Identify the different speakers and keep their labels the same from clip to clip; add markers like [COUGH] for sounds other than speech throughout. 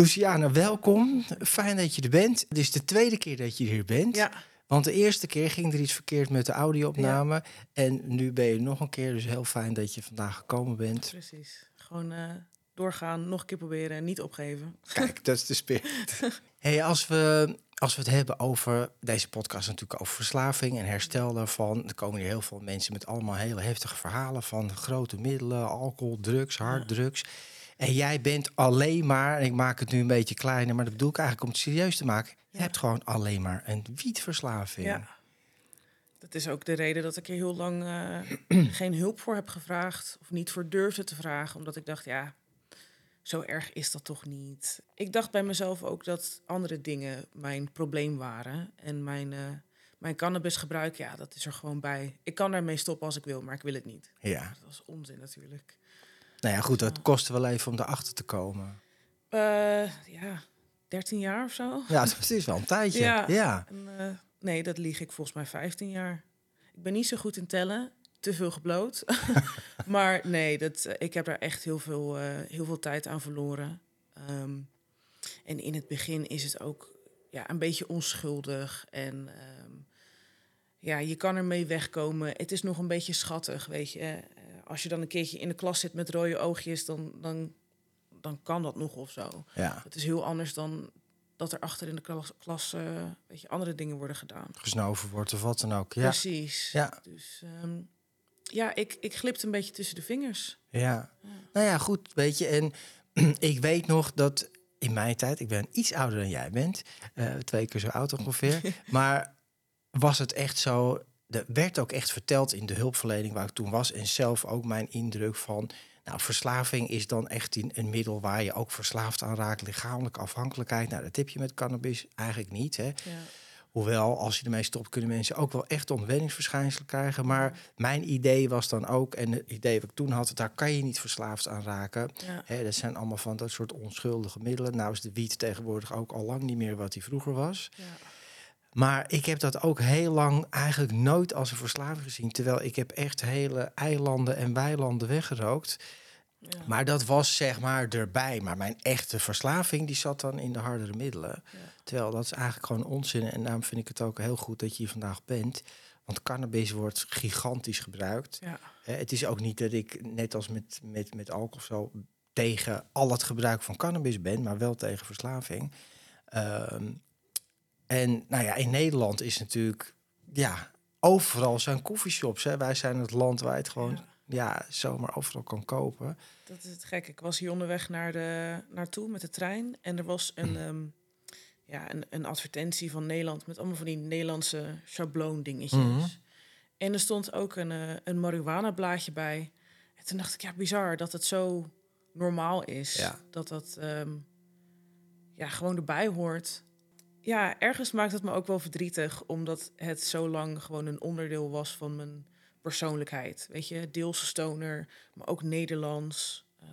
Speaker 1: Luciana, welkom. Fijn dat je er bent. Het is de tweede keer dat je hier bent.
Speaker 2: Ja.
Speaker 1: Want de eerste keer ging er iets verkeerd met de audio-opname. En nu ben je nog een keer. Dus heel fijn dat je vandaag gekomen bent.
Speaker 2: Precies. Gewoon uh, doorgaan, nog een keer proberen en niet opgeven.
Speaker 1: Kijk, dat is de spirit. [LAUGHS] hey, als we, als we het hebben over deze podcast, natuurlijk over verslaving en herstel daarvan. Er komen hier heel veel mensen met allemaal hele heftige verhalen van grote middelen, alcohol, drugs, harddrugs. En jij bent alleen maar, en ik maak het nu een beetje kleiner, maar dat bedoel ik eigenlijk om het serieus te maken. Je
Speaker 2: Ja.
Speaker 1: hebt gewoon alleen maar een wietverslaving.
Speaker 2: Ja. Dat is ook de reden dat ik er heel lang eh, [CLEARS THROAT] geen hulp voor heb gevraagd. Of niet voor durfde te vragen. Omdat ik dacht, ja, zo erg is dat toch niet. Ik dacht bij mezelf ook dat andere dingen mijn probleem waren. En mijn, eh, mijn cannabisgebruik, ja, dat is er gewoon bij. Ik kan ermee stoppen als ik wil, maar ik wil het niet.
Speaker 1: ja.
Speaker 2: Dat is onzin natuurlijk.
Speaker 1: Nou ja, goed, dat kost wel even om erachter te komen.
Speaker 2: Eh, ja, 13 jaar of zo.
Speaker 1: Ja, het is wel een tijdje.
Speaker 2: Ja.
Speaker 1: ja.
Speaker 2: En, eh, nee, dat lieg ik volgens mij 15 jaar. Ik ben niet zo goed in tellen, te veel gebloot. [LAUGHS] maar nee, dat, eh, ik heb daar echt heel veel, heel veel tijd aan verloren. Ehm, en in het begin is het ook ja, een beetje onschuldig. En ehm, ja, je kan ermee wegkomen. Het is nog een beetje schattig, weet je. Als je dan een keertje in de klas zit met rode oogjes, dan, dan, dan kan dat nog of zo.
Speaker 1: ja.
Speaker 2: Het is heel anders dan dat er achter in de klas, klas eh, weet je, andere dingen worden gedaan.
Speaker 1: Gesnoven wordt of wat dan ook. Ja.
Speaker 2: Precies.
Speaker 1: Ja.
Speaker 2: Dus ehm, ja, ik, ik glipte een beetje tussen de vingers.
Speaker 1: Ja. Nou ja, goed, weet je. En [CLEARS THROAT] ik weet nog dat in mijn tijd, ik ben iets ouder dan jij bent, eh, twee keer zo oud ongeveer, [LAUGHS] maar was het echt zo. Er werd ook echt verteld in de hulpverlening waar ik toen was en zelf ook mijn indruk van. Nou, verslaving is dan echt een, een middel waar je ook verslaafd aan raakt. Lichamelijke afhankelijkheid. Nou, dat heb je met cannabis eigenlijk niet. Hè?
Speaker 2: Ja.
Speaker 1: Hoewel, als je ermee stopt, kunnen mensen ook wel echt ontwenningsverschijnselen krijgen. Maar mijn idee was dan ook, en het idee wat ik toen had, daar kan je niet verslaafd aan raken.
Speaker 2: Ja.
Speaker 1: Hè, dat zijn allemaal van dat soort onschuldige middelen. Nou is de wiet tegenwoordig ook al lang niet meer wat hij vroeger was.
Speaker 2: Ja.
Speaker 1: Maar ik heb dat ook heel lang eigenlijk nooit als een verslaving gezien. Terwijl ik heb echt hele eilanden en weilanden weggerookt.
Speaker 2: Ja.
Speaker 1: Maar dat was zeg maar erbij. Maar mijn echte verslaving die zat dan in de hardere middelen.
Speaker 2: Ja.
Speaker 1: Terwijl dat is eigenlijk gewoon onzin. En daarom vind ik het ook heel goed dat je hier vandaag bent. Want cannabis wordt gigantisch gebruikt.
Speaker 2: Ja.
Speaker 1: Het is ook niet dat ik, net als met, met, met alcohol zo, tegen al het gebruik van cannabis ben, maar wel tegen verslaving. Ehm, en nou ja, in Nederland is natuurlijk, ja, overal zijn coffeeshops. Hè. Wij zijn het land waar je het gewoon,
Speaker 2: Ja.
Speaker 1: ja, zomaar overal kan kopen.
Speaker 2: Dat is het gek. Ik was hier onderweg naar de, naartoe met de trein. En er was een, ehm, ja, een, een advertentie van Nederland met allemaal van die Nederlandse schabloon dingetjes.
Speaker 1: Mhm.
Speaker 2: En er stond ook een, eh, een marihuana blaadje bij. En toen dacht ik, ja, bizar dat het zo normaal is.
Speaker 1: Ja.
Speaker 2: Dat dat ehm, ja, gewoon erbij hoort. Ja, ergens maakt het me ook wel verdrietig, omdat het zo lang gewoon een onderdeel was van mijn persoonlijkheid. Weet je, deels stoner, maar ook Nederlands. Eh,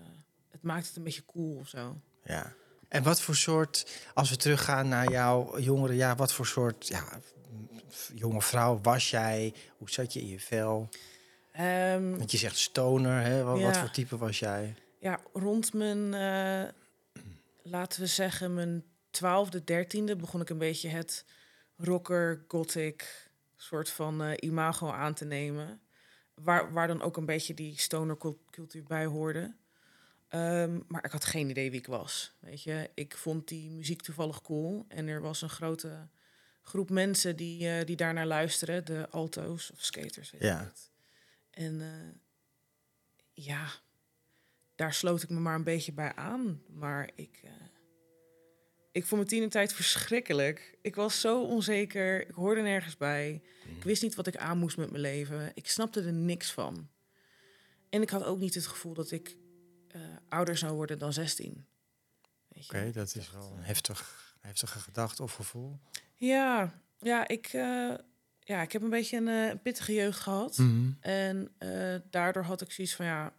Speaker 2: het maakt het een beetje cool of zo.
Speaker 1: Ja. En wat voor soort, als we teruggaan naar jouw jongere jaar, wat voor soort ja, jonge vrouw was jij? Hoe zat je in je vel?
Speaker 2: Ehm,
Speaker 1: Want je zegt stoner, hè? Wat, wat
Speaker 2: Ja.
Speaker 1: voor type was jij?
Speaker 2: ja, rond mijn, eh, laten we zeggen, mijn twaalfde, dertiende begon ik een beetje het rocker, gothic soort van eh, imago aan te nemen. Waar, waar dan ook een beetje die stoner cul- cultuur bij hoorde. Ehm, maar ik had geen idee wie ik was. Weet je, ik vond die muziek toevallig cool. En er was een grote groep mensen die, uh, die daarnaar luisteren. De alto's of skaters. Weet ja. Het. En uh, ja, daar sloot ik me maar een beetje bij aan. Maar ik, uh, ik vond mijn tijd verschrikkelijk. Ik was zo onzeker. Ik hoorde nergens bij. Ik wist niet wat ik aan moest met mijn leven. Ik snapte er niks van. En ik had ook niet het gevoel dat ik uh, ouder zou worden dan 16.
Speaker 1: Oké, dat is wel een heftig, heftige gedachte of gevoel.
Speaker 2: Ja, ja, ik, uh, ja, ik heb een beetje een uh, pittige jeugd gehad. Mm -hmm. En daardoor had ik zoiets van, ja,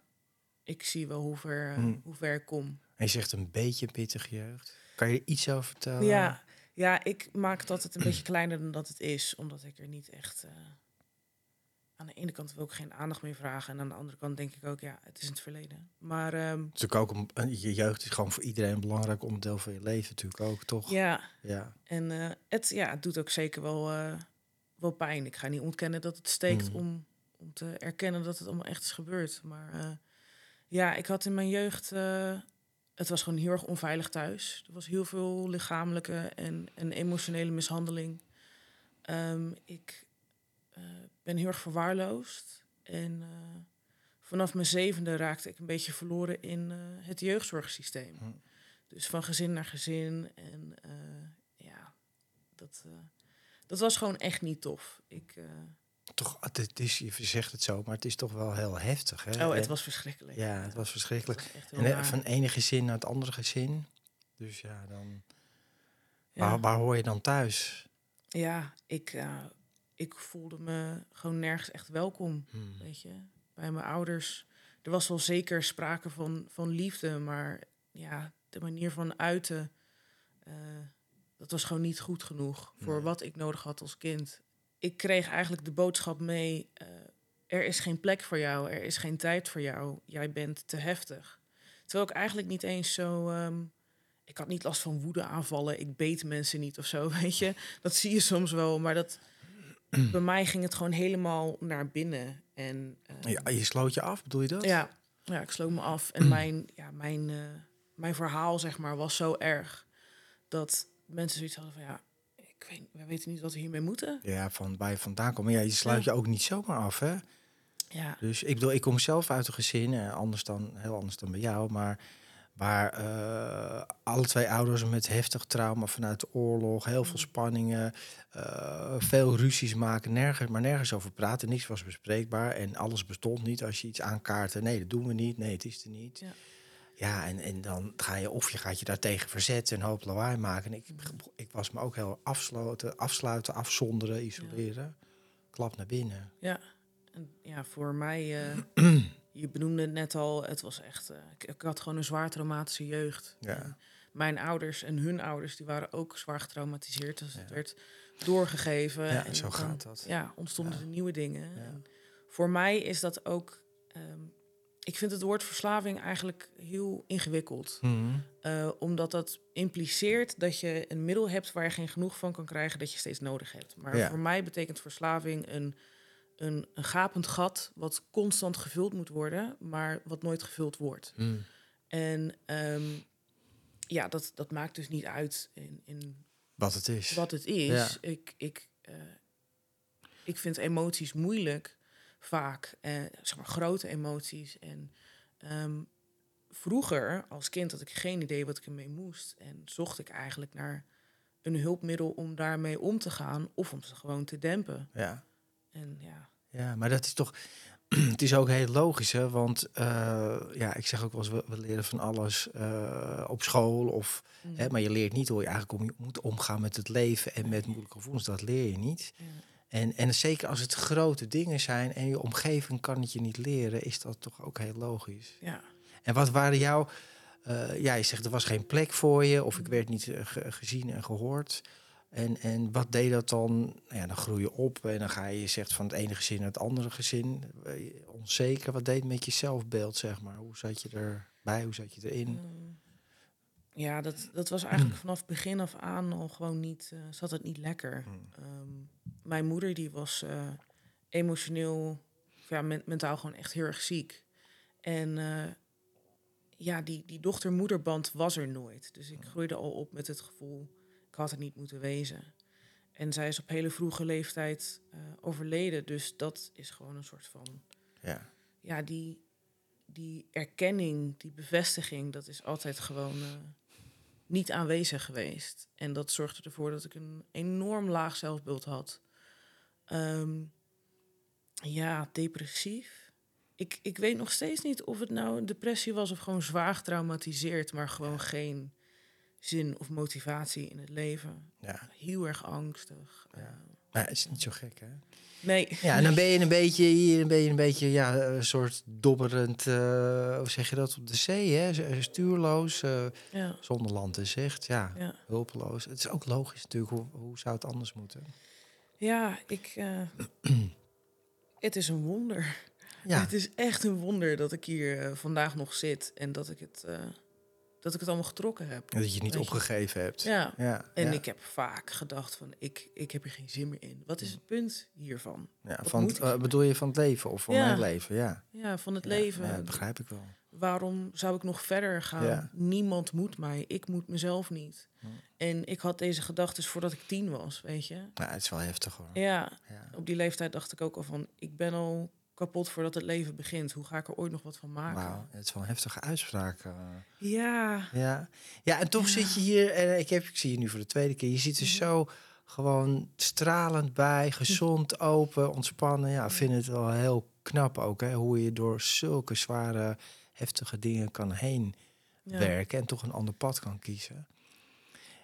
Speaker 2: ik zie wel hoe ver, mm. hoe ver ik kom.
Speaker 1: En je zegt een beetje pittige jeugd. Kan je iets over vertellen?
Speaker 2: Ja, ja ik maak het altijd een beetje kleiner dan dat het is. Omdat ik er niet echt aan de ene kant wil ik geen aandacht meer vragen. En aan de andere kant denk ik ook, ja, het is in het verleden. Maar... Um,
Speaker 1: natuurlijk ook, een, je jeugd is gewoon voor iedereen een belangrijk onderdeel van je leven natuurlijk ook, toch?
Speaker 2: Ja. ja. En uh, het, ja, het doet ook zeker wel, uh, wel pijn. Ik ga niet ontkennen dat het steekt mm. om, om te erkennen dat het allemaal echt is gebeurd. Maar ja, ik had in mijn jeugd... het was gewoon heel erg onveilig thuis. Er was heel veel lichamelijke en, en emotionele mishandeling. Um, ik ben heel erg verwaarloosd. En uh, vanaf mijn zevende raakte ik een beetje verloren in uh, het jeugdzorgsysteem. Hm. Dus van gezin naar gezin. En ja, dat, dat was gewoon echt niet tof. Ik,
Speaker 1: toch, het is, je zegt het zo, maar het is toch wel heel heftig. Hè?
Speaker 2: Oh, het was verschrikkelijk.
Speaker 1: Ja, het was verschrikkelijk. Was en van ene gezin naar het andere gezin. Dus ja, dan. Ja. Waar, waar hoor je dan thuis?
Speaker 2: Ja, ik, ik voelde me gewoon nergens echt welkom. Hmm. Weet je, bij mijn ouders. Er was wel zeker sprake van, van liefde, maar ja, de manier van uiten, uh, dat was gewoon niet goed genoeg voor wat ik nodig had als kind. Ik kreeg eigenlijk de boodschap mee: uh, er is geen plek voor jou, er is geen tijd voor jou, jij bent te heftig. Terwijl ik eigenlijk niet eens zo. Um, ik had niet last van woede aanvallen, ik beet mensen niet of zo, [LAUGHS] weet je. Dat zie je soms wel, maar dat, [CLEARS THROAT] bij mij ging het gewoon helemaal naar binnen. En,
Speaker 1: uh, ja, je sloot je af, bedoel je dat?
Speaker 2: Ja, ja ik sloot me af. En [CLEARS THROAT] mijn, ja, mijn, uh, mijn verhaal, zeg maar, was zo erg dat mensen zoiets hadden van ja, ik weet, we weten niet wat we hiermee moeten.
Speaker 1: Ja, van waar je vandaan komt. Maar ja, je sluit je ook niet zomaar af, hè?
Speaker 2: Ja.
Speaker 1: Dus ik bedoel, ik kom zelf uit een gezin, uh, anders dan, heel anders dan bij jou, maar Waar uh, alle twee ouders met heftig trauma vanuit de oorlog, heel veel mm. spanningen, uh, veel ruzies maken, nergens, maar nergens over praten. Niks was bespreekbaar en alles bestond niet. Als je iets aankaartte, nee, dat doen we niet, nee, het is er niet. Ja, ja en, en dan ga je of je gaat je daartegen verzetten en hoop lawaai maken. ik, ik was me ook heel afsluiten, afsluiten afzonderen, isoleren. Klap naar binnen.
Speaker 2: Ja, en ja, voor mij. Uh... je benoemde het net al, het was echt. Uh, ik, ik, had gewoon een zwaar traumatische jeugd.
Speaker 1: Ja.
Speaker 2: mijn ouders en hun ouders, die waren ook zwaar getraumatiseerd. Dus het werd doorgegeven.
Speaker 1: Ja, en zo gaat dat.
Speaker 2: Ja, ontstonden er nieuwe dingen. voor mij is dat ook. Um, ik vind het woord verslaving eigenlijk heel ingewikkeld.
Speaker 1: Mm
Speaker 2: uh, omdat dat impliceert dat je een middel hebt waar je geen genoeg van kan krijgen, dat je steeds nodig hebt. Maar voor mij betekent verslaving een een, een gapend gat wat constant gevuld moet worden, maar wat nooit gevuld wordt.
Speaker 1: Mm.
Speaker 2: En um, ja, dat, dat maakt dus niet uit in, in
Speaker 1: wat het is.
Speaker 2: Wat het is. Ja. Ik, ik, uh, ik vind emoties moeilijk, vaak. Uh, zeg maar grote emoties. En um, vroeger, als kind, had ik geen idee wat ik ermee moest. En zocht ik eigenlijk naar een hulpmiddel om daarmee om te gaan of om ze gewoon te dempen.
Speaker 1: Ja.
Speaker 2: En ja.
Speaker 1: Ja, maar dat is toch. [CLEARS THROAT] Het is ook heel logisch, hè? Want uh, ja, ik zeg ook wel eens, we, we leren van alles uh, op school. Of, mm. hè, maar je leert niet hoe je eigenlijk om, moet omgaan met het leven en met moeilijke gevoelens. Dat leer je niet.
Speaker 2: Ja.
Speaker 1: En, en zeker als het grote dingen zijn en je omgeving kan het je niet leren, is dat toch ook heel logisch.
Speaker 2: Ja.
Speaker 1: En wat waren jouw. Uh, ja, je zegt er was geen plek voor je, of ik werd niet gezien en gehoord. En, en wat deed dat dan? Nou ja, dan groei je op en dan ga je, je zegt van het ene gezin naar het andere gezin. Onzeker, wat deed het met je zelfbeeld, zeg maar? Hoe zat je erbij? Hoe zat je erin?
Speaker 2: Mm. Ja, dat, dat was eigenlijk vanaf begin af aan al gewoon niet, uh, zat het niet lekker.
Speaker 1: Mm.
Speaker 2: Um, mijn moeder die was uh, emotioneel, ja, men, mentaal gewoon echt heel erg ziek. En uh, ja, die, die dochter-moederband was er nooit. Dus ik groeide al op met het gevoel, ik had het niet moeten wezen. En zij is op hele vroege leeftijd eh, overleden. Dus dat is gewoon een soort van,
Speaker 1: Ja.
Speaker 2: ja, die, die erkenning, die bevestiging, dat is altijd gewoon eh, niet aanwezig geweest. En dat zorgde ervoor dat ik een enorm laag zelfbeeld had. Ehm, ja, depressief. Ik, ik weet nog steeds niet of het nou een depressie was of gewoon zwaar getraumatiseerd, maar gewoon geen zin of motivatie in het leven.
Speaker 1: ja.
Speaker 2: Heel erg angstig.
Speaker 1: Ja.
Speaker 2: eh,
Speaker 1: Maar het is niet zo gek, hè?
Speaker 2: nee.
Speaker 1: Ja, en dan ben je een beetje hier, ben je een beetje, ja, een soort dobberend, eh, hoe zeg je dat, op de zee, hè? Z- Stuurloos, eh,
Speaker 2: Ja,
Speaker 1: zonder land en zicht, ja,
Speaker 2: ja.
Speaker 1: hulpeloos. Het is ook logisch natuurlijk, hoe, hoe zou het anders moeten?
Speaker 2: ja ik. eh, het is een wonder.
Speaker 1: Ja,
Speaker 2: Het is echt een wonder dat ik hier eh, vandaag nog zit en dat ik het, eh, dat ik het allemaal getrokken heb.
Speaker 1: dat je het niet
Speaker 2: je.
Speaker 1: opgegeven hebt.
Speaker 2: Ja.
Speaker 1: ja
Speaker 2: En
Speaker 1: ja.
Speaker 2: ik heb vaak gedacht van, ik, ik heb er geen zin meer in. Wat is het punt hiervan?
Speaker 1: Ja,
Speaker 2: Wat
Speaker 1: van, het- eh, bedoel je van het leven of van
Speaker 2: Ja.
Speaker 1: mijn leven? Ja.
Speaker 2: Ja, van het leven.
Speaker 1: Ja, dat begrijp ik wel.
Speaker 2: Waarom zou ik nog verder gaan? Niemand moet mij. Ik moet mezelf niet.
Speaker 1: Hm.
Speaker 2: En ik had deze gedachten voordat ik tien was, weet je.
Speaker 1: Ja, het is wel heftig hoor.
Speaker 2: Ja,
Speaker 1: Ja.
Speaker 2: op die leeftijd dacht ik ook al van... ik ben al kapot voordat het leven begint. Hoe ga ik er ooit nog wat van maken?
Speaker 1: Wauw, het is wel een heftige uitspraak. eh.
Speaker 2: Ja,
Speaker 1: Ja. ja, en toch
Speaker 2: Ja.
Speaker 1: zit je hier, en ik, heb, ik zie je nu voor de tweede keer, je ziet er
Speaker 2: Mhm.
Speaker 1: zo gewoon stralend bij, gezond, [LAUGHS] open, ontspannen. Ja, ik vind het wel heel knap ook, hè, hoe je door zulke zware, heftige dingen kan heen
Speaker 2: ja.
Speaker 1: werken en toch een ander pad kan kiezen.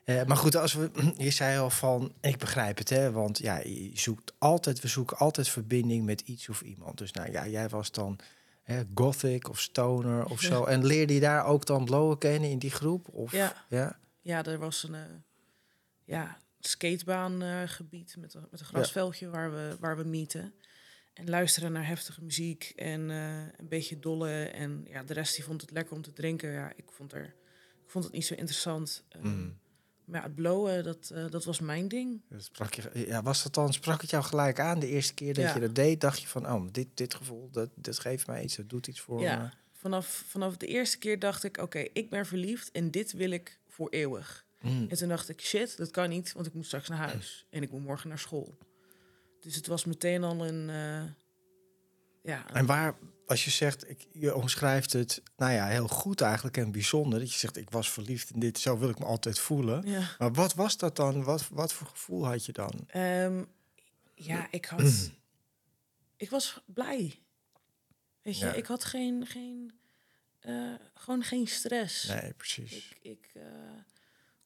Speaker 1: Eh, maar goed, als we, [CLEARS THROAT] je zei al van, ik begrijp het, hè, want ja, je zoekt altijd, we zoeken altijd verbinding met iets of iemand. Dus nou ja, jij was dan hè, gothic of stoner of zo. En leerde je daar ook dan blowen kennen in die groep? Of,
Speaker 2: Ja.
Speaker 1: ja?
Speaker 2: Ja, er was een uh, ja, skatebaangebied met, een- met een grasveldje waar, we, waar we meeten. En luisteren naar heftige muziek en eh, een beetje dolle. En ja, de rest die vond het lekker om te drinken. Ja, ik vond, er, ik vond het niet zo interessant. Eh,
Speaker 1: Mm.
Speaker 2: Maar ja, het blowen, dat, eh, dat was mijn ding.
Speaker 1: Dat Sprak je, ja, was dat dan, sprak het jou gelijk aan de eerste keer dat
Speaker 2: Ja.
Speaker 1: je dat deed? Dacht je van, oh, dit, dit gevoel, dat, dat geeft mij iets, dat doet iets voor
Speaker 2: Ja.
Speaker 1: me.
Speaker 2: Vanaf, vanaf de eerste keer dacht ik, oké, ik ben verliefd en dit wil ik voor eeuwig.
Speaker 1: Mm.
Speaker 2: En toen dacht ik, shit, dat kan niet, want ik moet straks naar huis. En ik moet morgen naar school. Dus het was meteen al een... eh, ja,
Speaker 1: En waar, als je zegt, ik, je omschrijft het, nou ja, heel goed eigenlijk en bijzonder. Dat je zegt, ik was verliefd in dit, zo wil ik me altijd voelen.
Speaker 2: ja.
Speaker 1: Maar wat was dat dan? Wat, wat voor gevoel had je dan?
Speaker 2: Ehm, ja, ik had... [CLEARS THROAT] ik was blij. Weet je,
Speaker 1: Ja.
Speaker 2: ik had geen... geen eh, gewoon geen stress.
Speaker 1: Nee, precies.
Speaker 2: Ik, ik eh,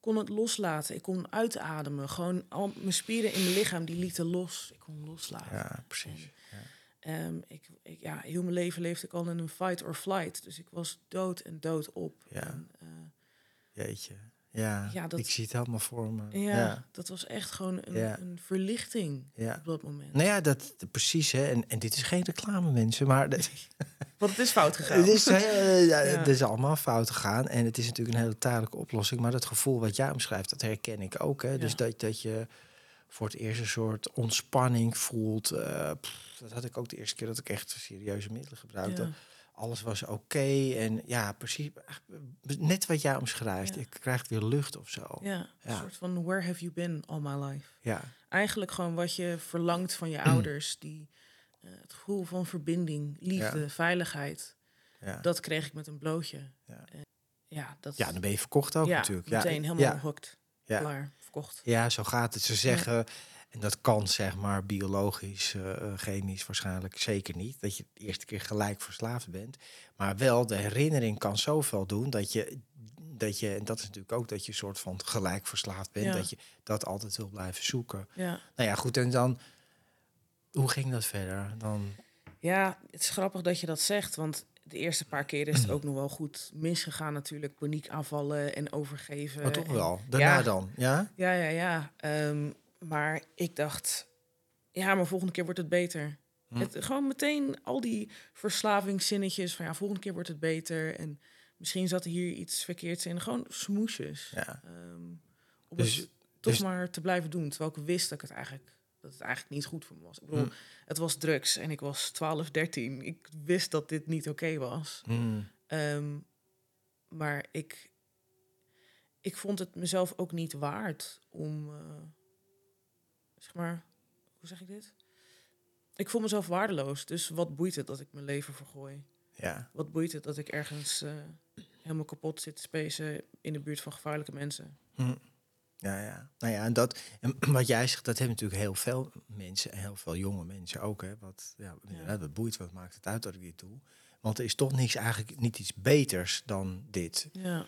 Speaker 2: kon het loslaten. Ik kon uitademen. Gewoon al mijn spieren in mijn lichaam, die lieten los. Ik kon loslaten.
Speaker 1: Ja, precies. Ja.
Speaker 2: Ehm, ik, ik, ja, heel mijn leven leefde ik al in een fight or flight. Dus ik was dood en dood op.
Speaker 1: Ja.
Speaker 2: En, eh,
Speaker 1: Jeetje. Ja,
Speaker 2: Ja, dat-
Speaker 1: ik zie het helemaal voor me.
Speaker 2: ja,
Speaker 1: ja.
Speaker 2: dat was echt gewoon een,
Speaker 1: Ja.
Speaker 2: een verlichting
Speaker 1: ja.
Speaker 2: op dat moment.
Speaker 1: Nou ja, dat, precies. Hè. En, en dit is geen reclame, mensen. Maar dat,
Speaker 2: Want het is fout [LAUGHS] gegaan.
Speaker 1: het, is, Ja. het is allemaal fout gegaan. En het is natuurlijk een hele tijdelijke oplossing. Maar dat gevoel wat jij omschrijft, dat herken ik ook. Hè. Dus dat, dat je voor het eerst een soort ontspanning voelt. eh, pff, dat had ik ook de eerste keer dat ik echt serieuze middelen gebruikte.
Speaker 2: Ja.
Speaker 1: Alles was oké. en ja, precies. Net wat jij omschrijft.
Speaker 2: Ja.
Speaker 1: Ik krijg weer lucht of zo.
Speaker 2: Ja, een soort van where have you been all my life?
Speaker 1: Ja.
Speaker 2: Eigenlijk gewoon wat je verlangt van je ouders. Die, eh, het gevoel van verbinding, liefde, veiligheid.
Speaker 1: Ja.
Speaker 2: Dat kreeg ik met een blootje.
Speaker 1: Ja.
Speaker 2: En ja, dat,
Speaker 1: ja, dan ben je verkocht ook
Speaker 2: ja,
Speaker 1: natuurlijk.
Speaker 2: meteen
Speaker 1: ja.
Speaker 2: helemaal
Speaker 1: ja.
Speaker 2: hooked.
Speaker 1: Ja.
Speaker 2: Klaar, verkocht.
Speaker 1: Ja, zo gaat het. Ze zeggen, en dat kan zeg maar biologisch, eh, eh, chemisch waarschijnlijk zeker niet, dat je de eerste keer gelijk verslaafd bent. Maar wel, de herinnering kan zoveel doen dat je, dat je en dat is natuurlijk ook dat je een soort van gelijk verslaafd bent,
Speaker 2: Ja.
Speaker 1: dat je dat altijd wil blijven zoeken.
Speaker 2: Ja.
Speaker 1: Nou ja, goed, en dan, hoe ging dat verder? Dan,
Speaker 2: ja, het is grappig dat je dat zegt. Want de eerste paar keer is het [CLEARS THROAT] ook nog wel goed misgegaan natuurlijk. Paniekaanvallen en overgeven.
Speaker 1: maar toch wel, daarna
Speaker 2: ja.
Speaker 1: dan, ja?
Speaker 2: Ja, ja, ja. Ehm, maar ik dacht, ja, maar volgende keer wordt het beter.
Speaker 1: Hm.
Speaker 2: Het, gewoon meteen al die verslavingszinnetjes van ja, volgende keer wordt het beter. En misschien zat er hier iets verkeerds in. Gewoon smoesjes.
Speaker 1: Ja.
Speaker 2: Ehm, om
Speaker 1: Dus-
Speaker 2: het toch
Speaker 1: dus-
Speaker 2: maar te blijven doen. Terwijl ik wist dat ik het eigenlijk, dat het eigenlijk niet goed voor me was. Ik bedoel,
Speaker 1: Hm.
Speaker 2: het was drugs en ik was 12, 13. Ik wist dat dit niet oké was.
Speaker 1: Hmm.
Speaker 2: Ehm, maar ik, ik vond het mezelf ook niet waard om, uh, zeg maar, hoe zeg ik dit? Ik voel mezelf waardeloos. Dus wat boeit het dat ik mijn leven vergooi?
Speaker 1: Ja.
Speaker 2: Wat boeit het dat ik ergens uh, helemaal kapot zit te spacen in de buurt van gevaarlijke mensen?
Speaker 1: Hm. Ja, ja. Nou ja, en, dat, en [CLEARS THROAT] wat jij zegt, dat hebben natuurlijk heel veel mensen, en heel veel jonge mensen ook. Hè, wat, ja, ja. wat boeit, wat maakt het uit dat ik dit doe? Want er is toch niks, eigenlijk niet iets beters dan dit.
Speaker 2: Ja.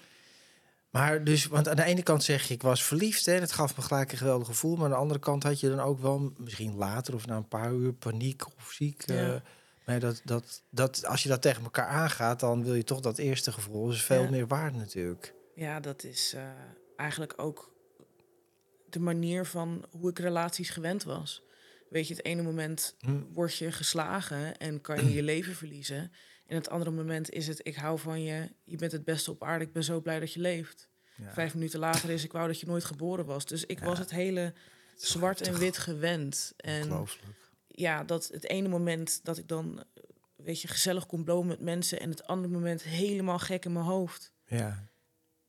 Speaker 1: Maar dus, want aan de ene kant zeg je, ik was verliefd, hè, dat gaf me gelijk een geweldig gevoel. Maar aan de andere kant had je dan ook wel, misschien later of na een paar uur, paniek of ziek. Ja. Uh, maar dat, dat, dat, als je dat tegen elkaar aangaat, dan wil je toch dat eerste gevoel. Dat is veel
Speaker 2: Ja.
Speaker 1: meer waard natuurlijk.
Speaker 2: Ja, dat is eh, eigenlijk ook de manier van hoe ik relaties gewend was. Weet je, het ene moment
Speaker 1: Hm.
Speaker 2: word je geslagen en kan je je [CLEARS THROAT] leven verliezen. En het andere moment is het, ik hou van je, je bent het beste op aarde, ik ben zo blij dat je leeft.
Speaker 1: Ja.
Speaker 2: Vijf minuten later is, ik wou dat je nooit geboren was. Dus ik
Speaker 1: Ja.
Speaker 2: was het hele zwart en wit gewend. En ja, dat het ene moment dat ik dan, weet je, gezellig kon blowen met mensen... en het andere moment helemaal gek in mijn hoofd.
Speaker 1: Ja,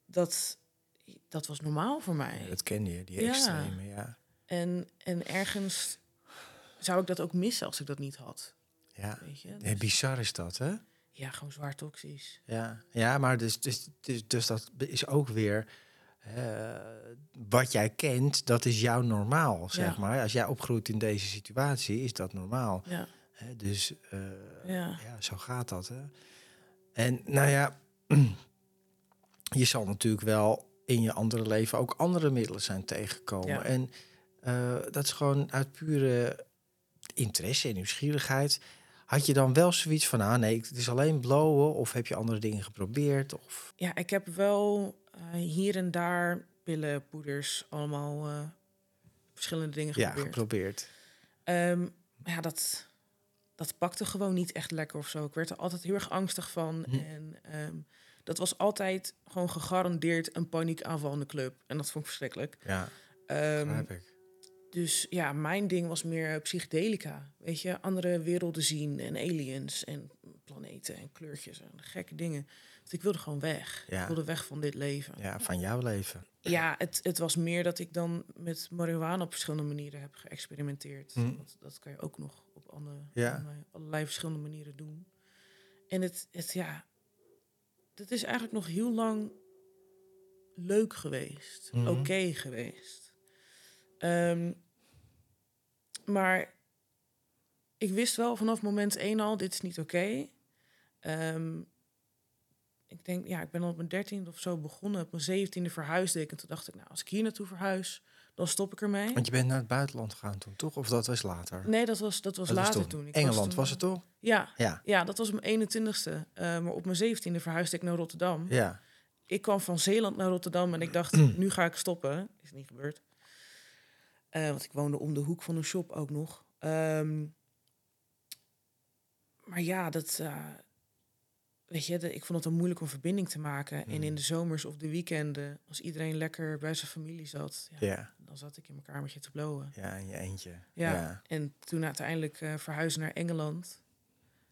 Speaker 2: Dat, dat was normaal voor mij.
Speaker 1: ja, dat ken je, die extreme, ja.
Speaker 2: En, en ergens zou ik dat ook missen als ik dat niet had.
Speaker 1: Ja,
Speaker 2: Weet je? Dus-
Speaker 1: bizar is dat, hè?
Speaker 2: Ja, gewoon zwaar toxisch.
Speaker 1: Ja, ja maar dus, dus, dus, dus dat is ook weer... eh, wat jij kent, dat is jouw normaal, zeg
Speaker 2: Ja.
Speaker 1: maar. Als jij opgroeit in deze situatie, is dat normaal.
Speaker 2: Ja,
Speaker 1: Hè? Dus eh,
Speaker 2: ja,
Speaker 1: ja, zo gaat dat. Hè? En nou ja, [CLEARS THROAT] je zal natuurlijk wel in je andere leven ook andere middelen zijn tegengekomen. En eh, dat is gewoon uit pure interesse en nieuwsgierigheid. Had je dan wel zoiets van, ah nee, het is alleen blowen? Of heb je andere dingen geprobeerd? Of,
Speaker 2: ja, ik heb wel eh, hier en daar pillen, poeders, allemaal eh, verschillende dingen
Speaker 1: ja,
Speaker 2: geprobeerd.
Speaker 1: geprobeerd.
Speaker 2: Ehm, maar ja, dat, dat pakte gewoon niet echt lekker of zo. Ik werd er altijd heel erg angstig van.
Speaker 1: Hm.
Speaker 2: En ehm, dat was altijd gewoon gegarandeerd een paniekaanval in de club. En dat vond ik verschrikkelijk.
Speaker 1: Ja, begrijp ik.
Speaker 2: Dus ja, mijn ding was meer psychedelica. Weet je, andere werelden zien en aliens en planeten en kleurtjes en gekke dingen. Want ik wilde gewoon weg.
Speaker 1: Ja.
Speaker 2: Ik wilde weg van dit leven.
Speaker 1: Ja, van jouw leven.
Speaker 2: Ja, het, het was meer dat ik dan met marihuana op verschillende manieren heb geëxperimenteerd.
Speaker 1: Hm.
Speaker 2: Want dat kan je ook nog op andere,
Speaker 1: Ja.
Speaker 2: allerlei, verschillende manieren doen. En het, het, ja, dat is eigenlijk nog heel lang leuk geweest.
Speaker 1: Mhm.
Speaker 2: Oké geweest. Ehm, maar ik wist wel vanaf moment één al, dit is niet oké. Ehm, ik denk, ja, ik ben al op mijn dertiende of zo begonnen. Op mijn zeventiende verhuisde ik. En toen dacht ik, nou, als ik hier naartoe verhuis, dan stop ik ermee.
Speaker 1: Want je bent naar het buitenland gegaan toen, toch? Of dat was later?
Speaker 2: Nee, dat was, dat was
Speaker 1: Dat was
Speaker 2: later
Speaker 1: toen.
Speaker 2: toen. Ik
Speaker 1: Engeland
Speaker 2: toen-
Speaker 1: was het toch?
Speaker 2: Ja,
Speaker 1: Ja.
Speaker 2: ja, dat was op mijn 21ste. Eh, maar op mijn zeventiende verhuisde ik naar Rotterdam.
Speaker 1: Ja.
Speaker 2: Ik kwam van Zeeland naar Rotterdam en ik dacht, [CLEARS THROAT] nu ga ik stoppen. Is niet gebeurd. Eh, want ik woonde om de hoek van een shop ook nog. Ehm, maar ja, dat... eh, weet je, de- ik vond het dan moeilijk om verbinding te maken. En in de zomers of de weekenden, als iedereen lekker bij zijn familie zat... Ja,
Speaker 1: Ja.
Speaker 2: dan zat ik in mijn kamertje te blowen.
Speaker 1: Ja, in je eentje.
Speaker 2: Ja.
Speaker 1: ja.
Speaker 2: En toen uiteindelijk eh, verhuizen naar Engeland.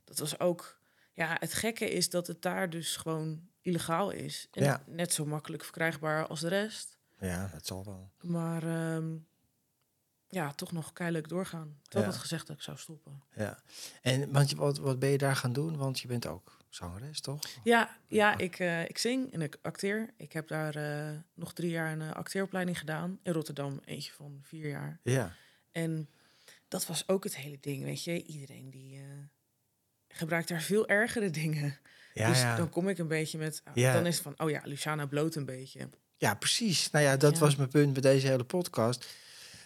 Speaker 2: Dat was ook. Ja, het gekke is dat het daar dus gewoon illegaal is. En
Speaker 1: Ja.
Speaker 2: net zo makkelijk verkrijgbaar als de rest.
Speaker 1: Ja, dat zal wel.
Speaker 2: Maar ehm, ja, toch nog keihard doorgaan. Terwijl
Speaker 1: Ja.
Speaker 2: ik had gezegd dat ik zou stoppen.
Speaker 1: Ja. En want je, wat, wat ben je daar gaan doen? Want je bent ook zangeres, toch?
Speaker 2: Ja, ja ik, eh, ik zing en ik acteer. Ik heb daar eh, nog drie jaar een eh, acteeropleiding gedaan. In Rotterdam, eentje van vier jaar.
Speaker 1: Ja.
Speaker 2: En dat was ook het hele ding, weet je. Iedereen die gebruikt daar veel ergere [LAUGHS] dingen.
Speaker 1: Ja,
Speaker 2: dus
Speaker 1: ja.
Speaker 2: dan kom ik een beetje met... ah,
Speaker 1: Ja.
Speaker 2: Dan is het van, oh ja, Luciana bloot een beetje.
Speaker 1: ja, precies. Nou ja, dat was mijn punt bij deze hele podcast.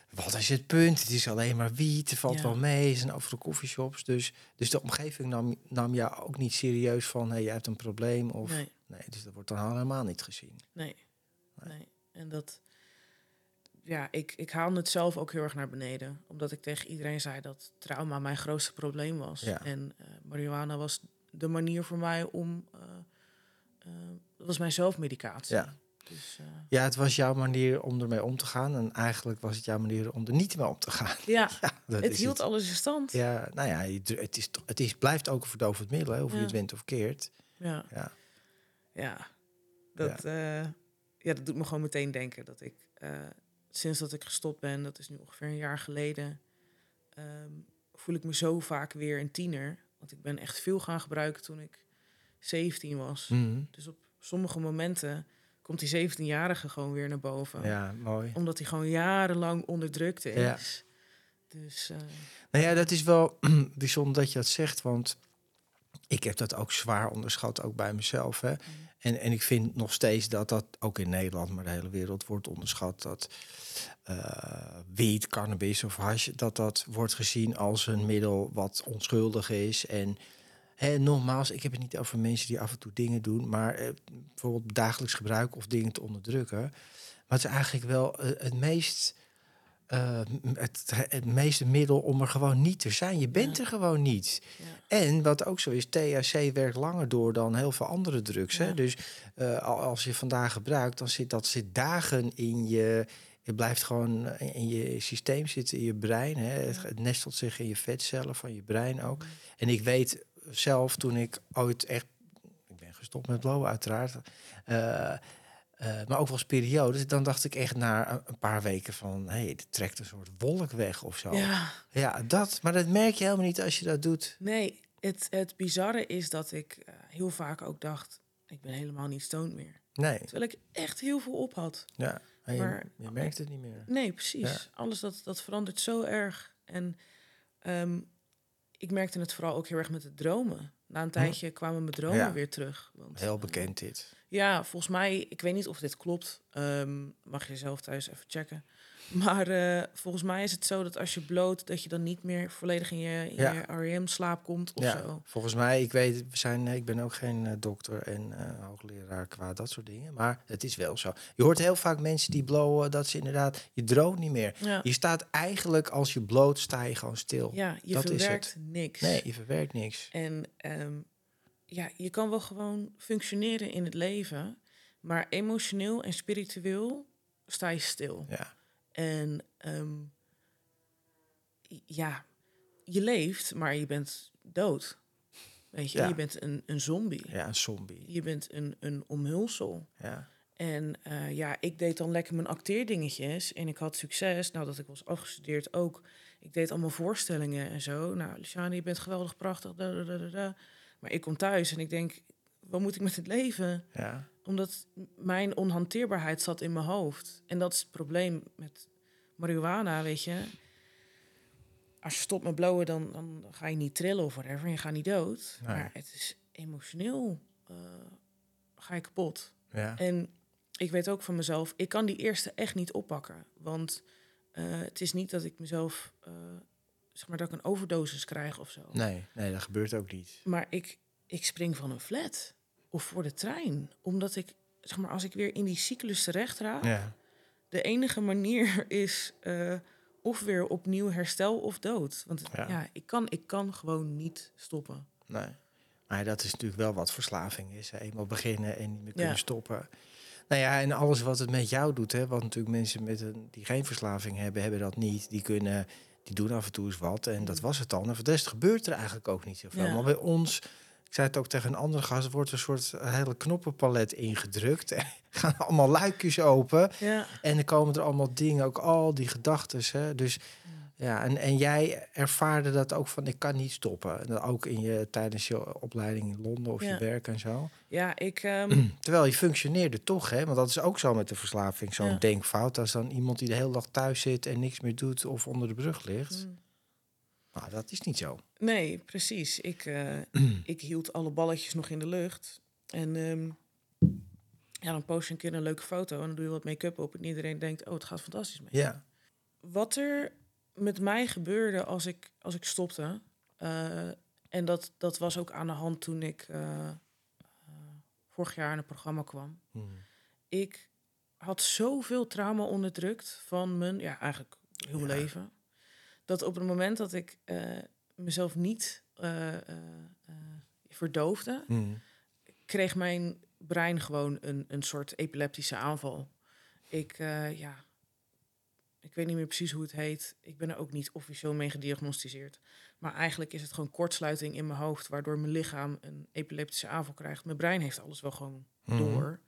Speaker 1: Wat is het punt? Het is alleen maar wiet, het valt
Speaker 2: Ja.
Speaker 1: wel mee, het zijn overal coffeeshops. Dus, dus de omgeving nam, nam jou ook niet serieus van, hey, je hebt een probleem. Of, nee.
Speaker 2: Nee,
Speaker 1: dus dat wordt dan helemaal niet gezien.
Speaker 2: nee, nee. En dat... Ja, ik, ik haalde het zelf ook heel erg naar beneden. Omdat ik tegen iedereen zei dat trauma mijn grootste probleem was.
Speaker 1: Ja.
Speaker 2: En eh, marihuana was de manier voor mij om... eh, eh, dat was mijn zelfmedicatie.
Speaker 1: Ja.
Speaker 2: Dus, eh,
Speaker 1: Ja, het was jouw manier om ermee om te gaan. En eigenlijk was het jouw manier om er niet mee om te gaan.
Speaker 2: ja, [LAUGHS] het hield alles in stand.
Speaker 1: Ja, nou ja, het, is, het is, blijft ook een verdovend middel, hè, of je het wint of keert.
Speaker 2: Ja.
Speaker 1: Ja.
Speaker 2: Ja. Dat, ja. ja, dat doet me gewoon meteen denken dat ik sinds dat ik gestopt ben, dat is nu ongeveer een jaar geleden, ehm, voel ik me zo vaak weer een tiener. Want ik ben echt veel gaan gebruiken toen ik 17 was.
Speaker 1: Mhm.
Speaker 2: Dus op sommige momenten komt die 17-jarige gewoon weer naar boven.
Speaker 1: Ja, mooi.
Speaker 2: Omdat hij gewoon jarenlang onderdrukt is.
Speaker 1: Ja.
Speaker 2: Dus, uh...
Speaker 1: Nou ja, dat is wel [CLEARS THROAT] bijzonder dat je dat zegt, want ik heb dat ook zwaar onderschat, ook bij mezelf. Hè.
Speaker 2: Mm.
Speaker 1: En, en ik vind nog steeds dat dat ook in Nederland, maar de hele wereld wordt onderschat. Dat uh, wiet, cannabis of hash, dat dat wordt gezien als een middel wat onschuldig is. En hè, nogmaals, ik heb het niet over mensen die af en toe dingen doen, maar eh, bijvoorbeeld dagelijks gebruik of dingen te onderdrukken. Maar het is eigenlijk wel uh, het meest. Uh, het, het meeste middel om er gewoon niet te zijn. Je bent
Speaker 2: Ja.
Speaker 1: er gewoon niet.
Speaker 2: Ja.
Speaker 1: En wat ook zo is, THC werkt langer door dan heel veel andere drugs. Hè? Dus eh, al- als je vandaag gebruikt, dan zit dat zit dagen in je. Het blijft gewoon eh, in je systeem zitten, in je brein. Hè? Het nestelt zich in je vetcellen van je brein ook. En ik weet zelf, toen ik ooit echt... Ik ben gestopt met blowen, uiteraard. eh, eh, maar ook wel eens periodes. Dan dacht ik echt na een- paar weken van... hé, hey, het trekt een soort wolk weg of zo.
Speaker 2: ja,
Speaker 1: ja, dat. Maar dat merk je helemaal niet als je dat doet.
Speaker 2: nee, het, het bizarre is dat ik eh, heel vaak ook dacht, ik ben helemaal niet stoned meer.
Speaker 1: Nee.
Speaker 2: Terwijl ik echt heel veel op had.
Speaker 1: Ja, maar je,
Speaker 2: Maar-
Speaker 1: je merkt het niet meer.
Speaker 2: Nee, precies.
Speaker 1: Ja.
Speaker 2: Alles dat, dat verandert zo erg. En ehm, ik merkte het vooral ook heel erg met het dromen. Na een tijdje kwamen mijn dromen
Speaker 1: Ja.
Speaker 2: weer terug. Want,
Speaker 1: Heel
Speaker 2: eh,
Speaker 1: bekend dit.
Speaker 2: ja, volgens mij, ik weet niet of dit klopt. Ehm, mag je zelf thuis even checken. Maar eh, volgens mij is het zo dat als je bloot, dat je dan niet meer volledig in je, in
Speaker 1: Ja.
Speaker 2: je REM-slaap komt of
Speaker 1: Ja,
Speaker 2: zo.
Speaker 1: volgens mij, ik weet, we zijn, ik ben ook geen eh, dokter en eh, hoogleraar qua dat soort dingen. Maar het is wel zo. Je hoort heel vaak mensen die blowen, dat ze inderdaad, je droomt niet meer.
Speaker 2: Ja,
Speaker 1: Je staat eigenlijk, als je bloot, sta je gewoon stil.
Speaker 2: ja je
Speaker 1: dat is
Speaker 2: verwerkt niks.
Speaker 1: Nee, je verwerkt niks.
Speaker 2: En ehm, ja, je kan wel gewoon functioneren in het leven, maar emotioneel en spiritueel sta je stil.
Speaker 1: Ja,
Speaker 2: En ehm, ja, je leeft, maar je bent dood. Weet je,
Speaker 1: Ja.
Speaker 2: je bent een, een zombie.
Speaker 1: ja een zombie.
Speaker 2: Je bent een, een omhulsel.
Speaker 1: Ja,
Speaker 2: En eh, ja, ik deed dan lekker mijn acteerdingetjes en ik had succes. Nou, dat ik was afgestudeerd ook. Ik deed allemaal voorstellingen en zo. Nou, Luciane, je bent geweldig, prachtig. Da, da, da. Maar ik kom thuis en ik denk, wat moet ik met het leven?
Speaker 1: ja,
Speaker 2: Omdat mijn onhanteerbaarheid zat in mijn hoofd. En dat is het probleem met marihuana, weet je. Als je stopt met blowen, dan, dan ga je niet trillen of whatever. En je gaat niet dood.
Speaker 1: Nee.
Speaker 2: Maar het is emotioneel. eh, ga je kapot.
Speaker 1: ja.
Speaker 2: En ik weet ook van mezelf, ik kan die eerste echt niet oppakken. Want eh, het is niet dat ik mezelf, eh, zeg maar, dat ik een overdosis krijg of zo.
Speaker 1: Nee, nee, dat gebeurt ook niet.
Speaker 2: Maar ik, ik spring van een flat of voor de trein. Omdat ik, zeg maar, als ik weer in die cyclus terecht raak,
Speaker 1: Ja,
Speaker 2: de enige manier [LAUGHS] is eh, of weer opnieuw herstel of dood. Want
Speaker 1: Ja.
Speaker 2: ja, ik, kan, ik kan gewoon niet stoppen.
Speaker 1: nee. Maar dat is natuurlijk wel wat verslaving is. Hè. Eenmaal beginnen en niet meer kunnen
Speaker 2: Ja.
Speaker 1: stoppen. Nou ja, en alles wat het met jou doet, hè, wat natuurlijk mensen met een, die geen verslaving hebben, hebben dat niet. Die kunnen, die doen af en toe eens wat en dat was het dan. En voor de rest gebeurt er eigenlijk ook niet zoveel.
Speaker 2: Ja.
Speaker 1: Maar bij ons, ik zei het ook tegen een andere gast, er wordt een soort hele knoppenpalet ingedrukt. [LAUGHS] En gaan allemaal luikjes open.
Speaker 2: Ja,
Speaker 1: En er komen er allemaal dingen, ook al die gedachten. Dus ja, en, en jij ervaarde dat ook van ik kan niet stoppen. En dat ook in je, tijdens je opleiding in Londen of je werk en zo.
Speaker 2: ja ik... ehm, [CLEARS THROAT]
Speaker 1: Terwijl je functioneerde toch, hè? Want dat is ook zo met de verslaving, zo'n
Speaker 2: Ja.
Speaker 1: denkfout. Als dan iemand die de hele dag thuis zit en niks meer doet of onder de brug ligt.
Speaker 2: mm.
Speaker 1: Nou, dat is niet zo.
Speaker 2: Nee, precies. Ik, eh, [CLEARS THROAT] ik hield alle balletjes nog in de lucht. En ehm, ja, dan post je een keer een leuke foto en dan doe je wat make-up op. En iedereen denkt, oh, het gaat fantastisch mee.
Speaker 1: Ja,
Speaker 2: Wat er met mij gebeurde als ik, als ik stopte... eh, en dat, dat was ook aan de hand toen ik eh, vorig jaar in een programma kwam.
Speaker 1: Hmm.
Speaker 2: Ik had zoveel trauma onderdrukt van mijn, ja, eigenlijk heel
Speaker 1: Ja.
Speaker 2: leven. Dat op het moment dat ik eh, mezelf niet eh, verdoofde,
Speaker 1: Hmm.
Speaker 2: kreeg mijn brein gewoon een, een soort epileptische aanval. Ik, ja, ik weet niet meer precies hoe het heet. Ik ben er ook niet officieel mee gediagnosticeerd. Maar eigenlijk is het gewoon kortsluiting in mijn hoofd, waardoor mijn lichaam een epileptische aanval krijgt. Mijn brein heeft alles wel gewoon
Speaker 1: Mhm.
Speaker 2: door.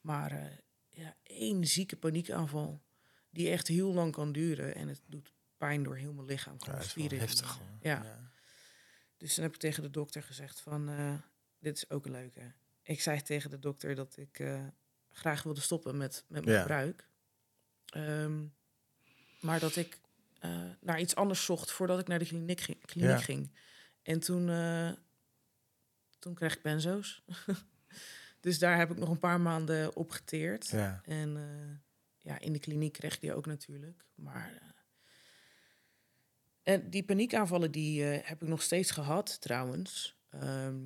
Speaker 2: Maar ja, één zieke paniekaanval die echt heel lang kan duren. En het doet pijn door heel mijn lichaam.
Speaker 1: Ja, dat is heftig.
Speaker 2: ja. Dus dan heb ik tegen de dokter gezegd van, eh, dit is ook een leuke. Ik zei tegen de dokter dat ik eh, graag wilde stoppen met, met mijn
Speaker 1: Ja.
Speaker 2: gebruik. Ehm, maar dat ik eh, naar iets anders zocht voordat ik naar de kliniek ging. Kliniek ging. En toen, toen kreeg ik benzo's. [LAUGHS] dus daar heb ik nog een paar maanden op geteerd.
Speaker 1: Ja.
Speaker 2: En ja, in de kliniek kreeg ik die ook natuurlijk. Maar en die paniekaanvallen die eh, heb ik nog steeds gehad trouwens. Ehm,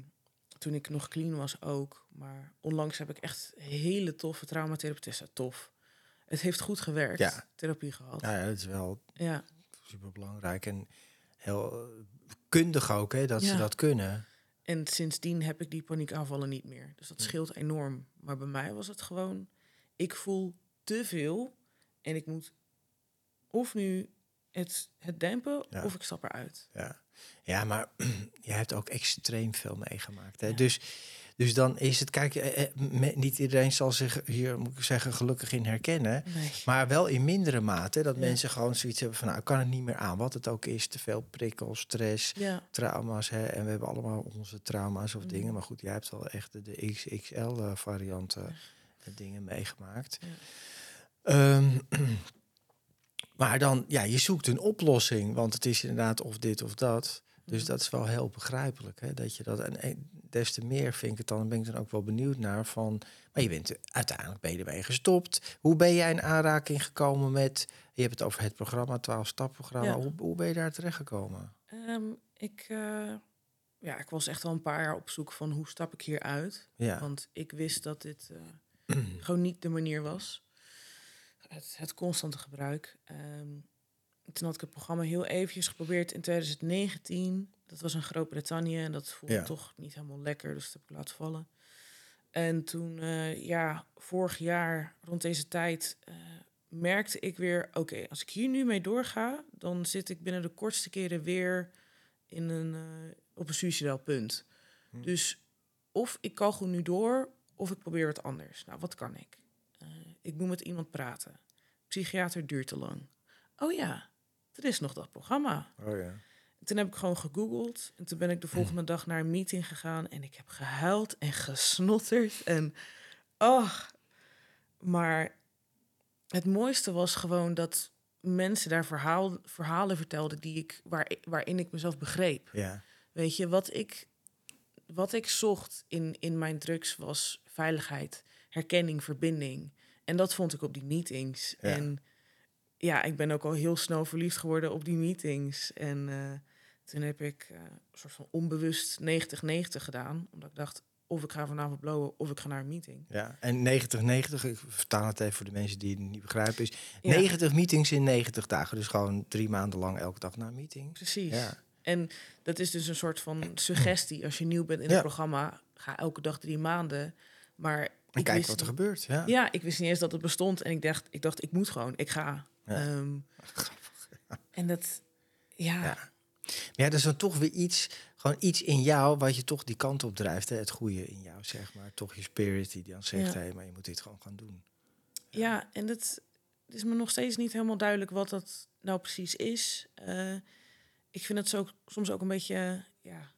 Speaker 2: toen ik nog clean was ook. Maar onlangs heb ik echt hele toffe traumatherapeuten. Tof. Het heeft goed gewerkt.
Speaker 1: Ja.
Speaker 2: Therapie gehad. Ja.
Speaker 1: Dat is wel
Speaker 2: ja.
Speaker 1: super belangrijk en heel eh, kundig ook, hè, dat ze dat kunnen.
Speaker 2: En sindsdien heb ik die paniekaanvallen niet meer. Dus dat scheelt enorm. Maar bij mij was het gewoon... Ik voel te veel. En ik moet of nu het, het dempen...
Speaker 1: Ja.
Speaker 2: of ik stap eruit.
Speaker 1: Ja, ja maar [CLEARS THROAT] jij hebt ook extreem veel meegemaakt. Hè?
Speaker 2: Ja.
Speaker 1: Dus, dus dan is het, kijk, eh, eh, me- niet iedereen zal zich hier, moet ik zeggen, gelukkig in herkennen.
Speaker 2: Nee.
Speaker 1: Maar wel in mindere mate dat
Speaker 2: Ja.
Speaker 1: mensen gewoon zoiets hebben van, nou, ik kan het niet meer aan. Wat het ook is, te veel prikkels, stress,
Speaker 2: Ja,
Speaker 1: trauma's. Hè? En we hebben allemaal onze trauma's of
Speaker 2: Mhm.
Speaker 1: dingen. Maar goed, jij hebt wel echt de, de XXL-varianten dingen meegemaakt.
Speaker 2: Ja. [CLEARS THROAT]
Speaker 1: Maar dan, ja, je zoekt een oplossing. Want het is inderdaad of dit of dat. Dus
Speaker 2: Mhm.
Speaker 1: dat is wel heel begrijpelijk. Hè? Dat je dat, en des te meer vind ik het dan, ben ik dan ook wel benieuwd naar van. Maar je bent uiteindelijk ben je ermee gestopt. Hoe ben jij in aanraking gekomen met. Je hebt het over het programma, 12 stapprogramma.
Speaker 2: Ja.
Speaker 1: Hoe, hoe ben je daar terecht gekomen?
Speaker 2: Ehm, ik, eh, ja, ik was echt al een paar jaar op zoek van hoe stap ik hier uit.
Speaker 1: Ja.
Speaker 2: Want ik wist dat dit eh, [CLEARS THROAT] gewoon niet de manier was. Het, het constante gebruik. Ehm, toen had ik het programma heel eventjes geprobeerd in 2019. Dat was in Groot-Brittannië en dat voelde
Speaker 1: Ja.
Speaker 2: toch niet helemaal lekker. Dus dat heb ik laten vallen. En toen, eh, ja, vorig jaar rond deze tijd eh, merkte ik weer... oké, als ik hier nu mee doorga... dan zit ik binnen de kortste keren weer in een, eh, op een suicidaal punt.
Speaker 1: Hm.
Speaker 2: Dus of ik kan gewoon nu door... of ik probeer wat anders. Nou, wat kan ik? Ik moet met iemand praten. Psychiater duurt te lang. Oh ja, er is nog dat programma.
Speaker 1: Oh ja.
Speaker 2: Toen heb ik gewoon gegoogeld. En toen ben ik de volgende dag naar een meeting gegaan. En ik heb gehuild en gesnotterd. En oh, maar het mooiste was gewoon dat mensen daar verhaal, verhalen vertelden die ik, waar, waarin ik mezelf begreep.
Speaker 1: Ja.
Speaker 2: Weet je, wat ik, wat ik zocht in, in mijn drugs was veiligheid, herkenning, verbinding. En dat vond ik op die meetings.
Speaker 1: Ja.
Speaker 2: En ja, ik ben ook al heel snel verliefd geworden op die meetings. En eh, toen heb ik eh, een soort van onbewust 90-90 gedaan. Omdat ik dacht, of ik ga vanavond blowen of ik ga naar een meeting.
Speaker 1: Ja, en 90-90, ik vertaal het even voor de mensen die het niet begrijpen, is
Speaker 2: Ja.
Speaker 1: 90 meetings in 90 dagen. Dus gewoon drie maanden lang elke dag naar een meeting.
Speaker 2: Precies.
Speaker 1: Ja.
Speaker 2: En dat is dus een soort van suggestie. Als je nieuw bent in
Speaker 1: Ja.
Speaker 2: het programma, ga elke dag drie maanden. Maar
Speaker 1: En
Speaker 2: ik
Speaker 1: kijk
Speaker 2: wist
Speaker 1: wat er gebeurt. Ja.
Speaker 2: Ja, ik wist niet eens dat het bestond. En ik dacht, ik dacht, ik moet gewoon, ik ga.
Speaker 1: Ja.
Speaker 2: Ehm, [LAUGHS] en dat, ja,
Speaker 1: Ja. Maar ja, er is dan toch weer iets, gewoon iets in jou wat je toch die kant op drijft. Hè? Het goede in jou, zeg maar. Toch je spirit die dan zegt, hé, maar je moet dit gewoon gaan doen.
Speaker 2: ja, en dat is me nog steeds niet helemaal duidelijk wat dat nou precies is. Eh, ik vind het zo, soms ook een beetje, ja,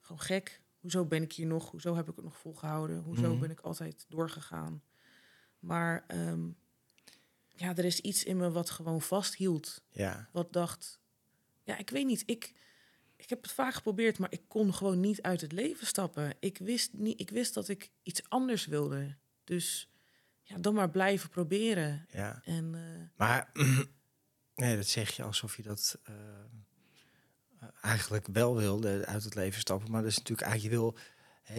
Speaker 2: gewoon gek. Hoezo ben ik hier nog? Hoezo heb ik het nog volgehouden? Hoezo
Speaker 1: Mhm.
Speaker 2: ben ik altijd doorgegaan? Maar ehm, ja, er is iets in me wat gewoon vasthield.
Speaker 1: Ja,
Speaker 2: wat dacht, ja, ik weet niet, ik, ik heb het vaak geprobeerd, maar ik kon gewoon niet uit het leven stappen. Ik wist, niet, ik wist dat ik iets anders wilde. Dus ja, dan maar blijven proberen.
Speaker 1: ja.
Speaker 2: En eh,
Speaker 1: Maar [CLEARS THROAT] nee, dat zeg je alsof je dat eh, eigenlijk wel wilde uit het leven stappen. Maar dat is natuurlijk eigenlijk, je wil,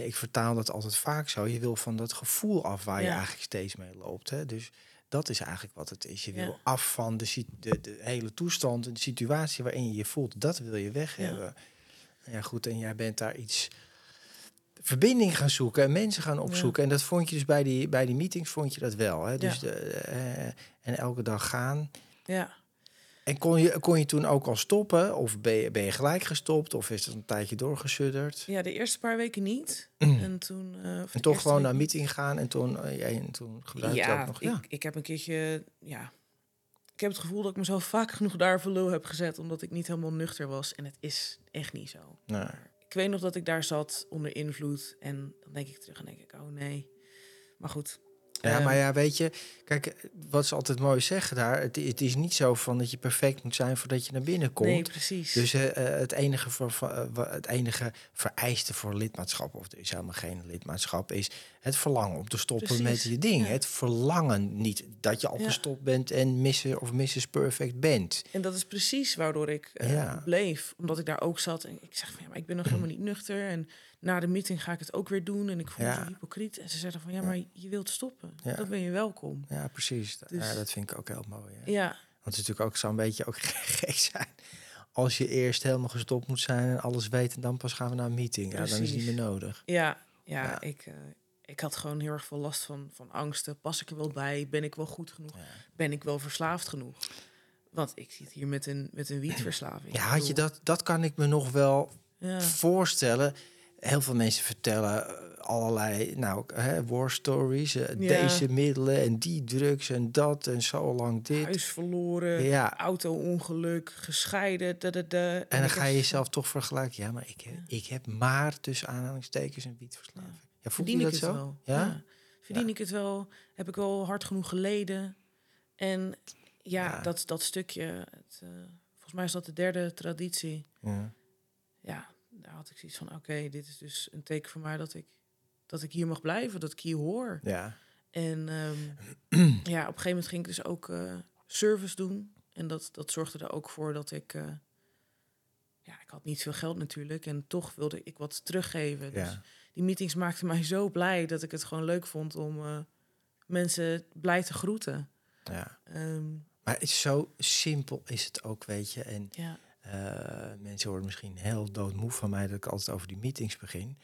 Speaker 1: ik vertaal dat altijd vaak zo, je wil van dat gevoel af waar je eigenlijk steeds mee loopt. Hè? Dus dat is eigenlijk wat het is. Je wil
Speaker 2: Ja.
Speaker 1: af van de, de, de hele toestand en de situatie waarin je je voelt. Dat wil je weg hebben. Ja, goed, en jij bent daar iets verbinding gaan zoeken en mensen gaan opzoeken. En dat vond je dus bij die, bij die meetings vond je dat wel. Hè? Dus de, eh, en elke dag gaan.
Speaker 2: ja.
Speaker 1: En kon je, kon je toen ook al stoppen? Of ben je, ben je gelijk gestopt? Of is het een tijdje doorgesudderd?
Speaker 2: Ja, de eerste paar weken niet. en toen... eh,
Speaker 1: En toch gewoon naar meeting gaan en toen, eh, jij- en toen gebruikte je
Speaker 2: Ja,
Speaker 1: ook nog...
Speaker 2: ik,
Speaker 1: Ja,
Speaker 2: ik heb een keertje... Ja, ik heb het gevoel dat ik mezelf vaak genoeg daar voor lul heb gezet... omdat ik niet helemaal nuchter was. En het is echt niet zo.
Speaker 1: nee.
Speaker 2: Ik weet nog dat ik daar zat onder invloed. En dan denk ik terug en denk ik, oh nee. Maar goed.
Speaker 1: Ja,
Speaker 2: Ehm,
Speaker 1: maar ja, weet je, kijk, wat ze altijd mooi zeggen daar, het, het is niet zo van dat je perfect moet zijn voordat je naar binnen komt.
Speaker 2: Nee, precies.
Speaker 1: Dus eh, eh, het, enige voor, eh, het enige vereiste voor lidmaatschap, of er is helemaal geen lidmaatschap, is het verlangen om te stoppen
Speaker 2: Precies,
Speaker 1: met je ding.
Speaker 2: ja.
Speaker 1: Het verlangen niet dat je al
Speaker 2: Ja.
Speaker 1: gestopt bent en Mr. of Mrs. Perfect bent.
Speaker 2: En dat is precies waardoor ik
Speaker 1: Ja.
Speaker 2: bleef. Omdat ik daar ook zat. En ik zeg van ja, maar ik ben nog [CLEARS THROAT] helemaal niet nuchter. En na de meeting ga ik het ook weer doen. En ik voel me zo hypocriet. En ze zeiden van ja, maar je wilt stoppen. Dan ben je welkom.
Speaker 1: Ja, precies.
Speaker 2: Dus-
Speaker 1: ja, dat vind ik ook heel mooi. Hè?
Speaker 2: Ja,
Speaker 1: Want het is natuurlijk ook zo'n beetje ook [LAUGHS] gek zijn. Als je eerst helemaal gestopt moet zijn en alles weet en dan pas gaan we naar een meeting. Ja, dan is het niet meer nodig.
Speaker 2: ja, ja,
Speaker 1: Ja.
Speaker 2: Ik, eh, ik had gewoon heel erg veel last van, van angsten. Pas ik er wel bij? Ben ik wel goed genoeg? Ben ik wel verslaafd genoeg? Want ik zit hier met een, met een [CLEARS THROAT] wietverslaving.
Speaker 1: Ja, had je dat, dat kan ik me nog wel
Speaker 2: Ja,
Speaker 1: voorstellen. Heel veel mensen vertellen eh, allerlei nou, hè, war stories. eh,
Speaker 2: Ja.
Speaker 1: Deze middelen en die drugs en dat en zo lang dit.
Speaker 2: huis verloren,
Speaker 1: Ja.
Speaker 2: auto-ongeluk, gescheiden. Da, da, da.
Speaker 1: En dan ga je jezelf toch vergelijken. Ja, maar ik heb, ik heb maar tussen aanhalingstekens een wietverslaving. Ja, voel
Speaker 2: Verdien ik
Speaker 1: dat
Speaker 2: het
Speaker 1: zo?
Speaker 2: wel?
Speaker 1: Ja?
Speaker 2: Verdien
Speaker 1: Ja.
Speaker 2: ik het wel? Heb ik wel hard genoeg geleden? En ja,
Speaker 1: Ja.
Speaker 2: Dat, dat stukje, het, eh, volgens mij is dat de derde traditie.
Speaker 1: Ja.
Speaker 2: Ja, daar had ik zoiets van, oké, dit is dus een teken voor mij dat ik, dat ik hier mag blijven, dat ik hier hoor.
Speaker 1: ja.
Speaker 2: En ehm, [CLEARS THROAT] ja, op een gegeven moment ging ik dus ook eh, service doen. En dat, dat zorgde er ook voor dat ik... eh, ja, ik had niet veel geld natuurlijk. En toch wilde ik wat teruggeven. Dus
Speaker 1: Ja.
Speaker 2: die meetings maakten mij zo blij dat ik het gewoon leuk vond om eh, mensen blij te groeten.
Speaker 1: ja.
Speaker 2: Ehm,
Speaker 1: Maar het zo simpel is het ook, weet je. En
Speaker 2: ja,
Speaker 1: Eh, mensen worden misschien heel doodmoe van mij dat ik altijd over die meetings begin.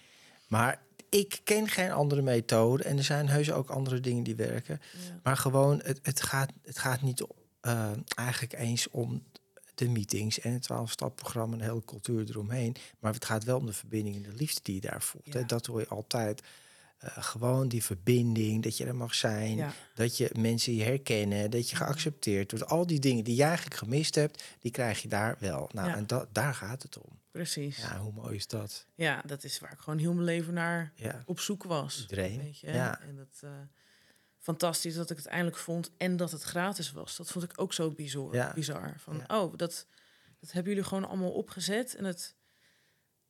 Speaker 1: Maar ik ken geen andere methode. En er zijn heus ook andere dingen die werken.
Speaker 2: ja,
Speaker 1: Maar gewoon, het, het, gaat, het gaat niet eh, eigenlijk eens om de meetings en het 12-stapprogramma en de hele cultuur eromheen. Maar het gaat wel om de verbinding en de liefde die je daar voelt. Hè. Dat hoor je altijd. Eh, gewoon die verbinding, dat je er mag zijn.
Speaker 2: ja,
Speaker 1: Dat je mensen je herkennen, dat je
Speaker 2: Mhm.
Speaker 1: geaccepteerd wordt. Al die dingen die jij eigenlijk gemist hebt, die krijg je daar wel. Nou,
Speaker 2: Ja.
Speaker 1: en dat, daar gaat het om.
Speaker 2: precies. Ja.
Speaker 1: Ja, hoe mooi is dat?
Speaker 2: dat is waar ik gewoon heel mijn leven naar
Speaker 1: Ja,
Speaker 2: op zoek was.
Speaker 1: Iedereen,
Speaker 2: Weet je?
Speaker 1: ja.
Speaker 2: En dat eh, fantastisch dat ik het eindelijk vond en dat het gratis was. Dat vond ik ook zo bizar.
Speaker 1: Ja.
Speaker 2: bizar. Van,
Speaker 1: Ja.
Speaker 2: oh, dat, dat hebben jullie gewoon allemaal opgezet en het,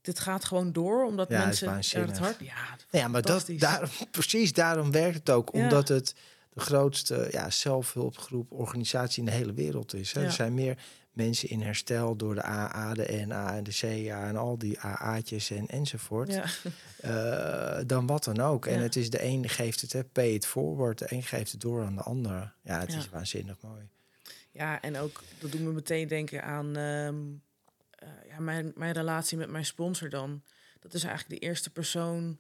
Speaker 2: dit gaat gewoon door omdat
Speaker 1: Ja, het
Speaker 2: mensen
Speaker 1: waanzinnig.
Speaker 2: het hart. Ja,
Speaker 1: ja maar dat, daarom, [LAUGHS] precies daarom werkt het ook.
Speaker 2: Ja.
Speaker 1: Omdat het de grootste ja, zelfhulpgroep, organisatie in de hele wereld is. Hè.
Speaker 2: Ja.
Speaker 1: Er zijn meer mensen in herstel door de AA, de NA en de CA en al die AA'tjes en enzovoort.
Speaker 2: Ja,
Speaker 1: eh, dan wat dan ook. En
Speaker 2: Ja.
Speaker 1: het is de een geeft het, hè, pay it forward. De een geeft het door aan de ander. Ja, het is waanzinnig mooi.
Speaker 2: ja, en ook dat doet me meteen denken aan ehm, eh, ja, mijn, mijn relatie met mijn sponsor dan. Dat is eigenlijk de eerste persoon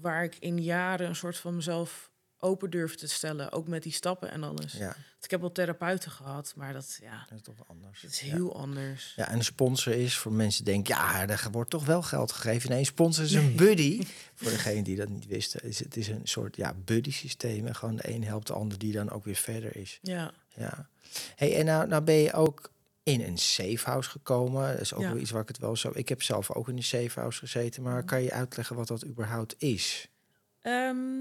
Speaker 2: waar ik in jaren een soort van mezelf open durf te stellen. Ook met die stappen en alles.
Speaker 1: Ja,
Speaker 2: Want Ik heb wel therapeuten gehad, maar dat, ja,
Speaker 1: dat is toch anders.
Speaker 2: dat is
Speaker 1: Ja.
Speaker 2: heel anders.
Speaker 1: Ja, en een sponsor is voor mensen die denken, ja, er wordt toch wel geld gegeven. Nee, een sponsor is een
Speaker 2: Nee.
Speaker 1: buddy. [LAUGHS] voor degene die dat niet wisten, is het is een soort ja, buddy systeem. En gewoon de een helpt de ander die dan ook weer verder is.
Speaker 2: Ja,
Speaker 1: Ja. Hey, en nou, nou ben je ook in een safe house gekomen. Dat is ook
Speaker 2: Ja.
Speaker 1: wel iets waar ik het wel zo. Ik heb zelf ook in een safe house gezeten, maar kan je uitleggen wat dat überhaupt is?
Speaker 2: Ehm,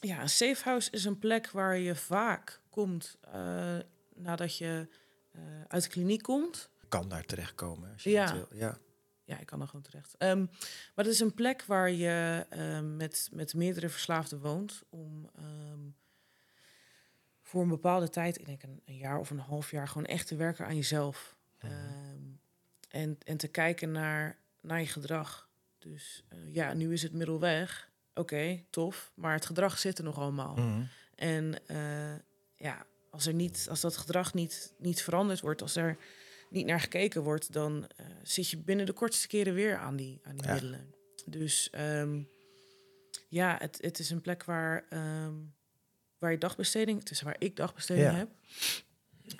Speaker 2: ja, een safe house is een plek waar je vaak komt eh, nadat je eh, uit de kliniek komt.
Speaker 1: Kan daar terechtkomen als je
Speaker 2: Ja.
Speaker 1: wil. Ja.
Speaker 2: Ja, ik kan er gewoon terecht. Ehm, maar het is een plek waar je ehm, met, met meerdere verslaafden woont. Om ehm, voor een bepaalde tijd, ik denk een, een jaar of een half jaar, gewoon echt te werken aan jezelf.
Speaker 1: Mhm.
Speaker 2: Ehm, en, en te kijken naar, naar je gedrag. Dus eh, ja, nu is het middel weg. Oké, tof. Maar het gedrag zit er nog allemaal.
Speaker 1: Mhm.
Speaker 2: En eh, ja, als, er niet, als dat gedrag niet, niet veranderd wordt, als er niet naar gekeken wordt, dan eh, zit je binnen de kortste keren weer aan die, aan die
Speaker 1: Ja.
Speaker 2: middelen. Dus ehm, ja, het, het is een plek waar, ehm, waar je dagbesteding, het is waar ik dagbesteding
Speaker 1: Ja.
Speaker 2: heb.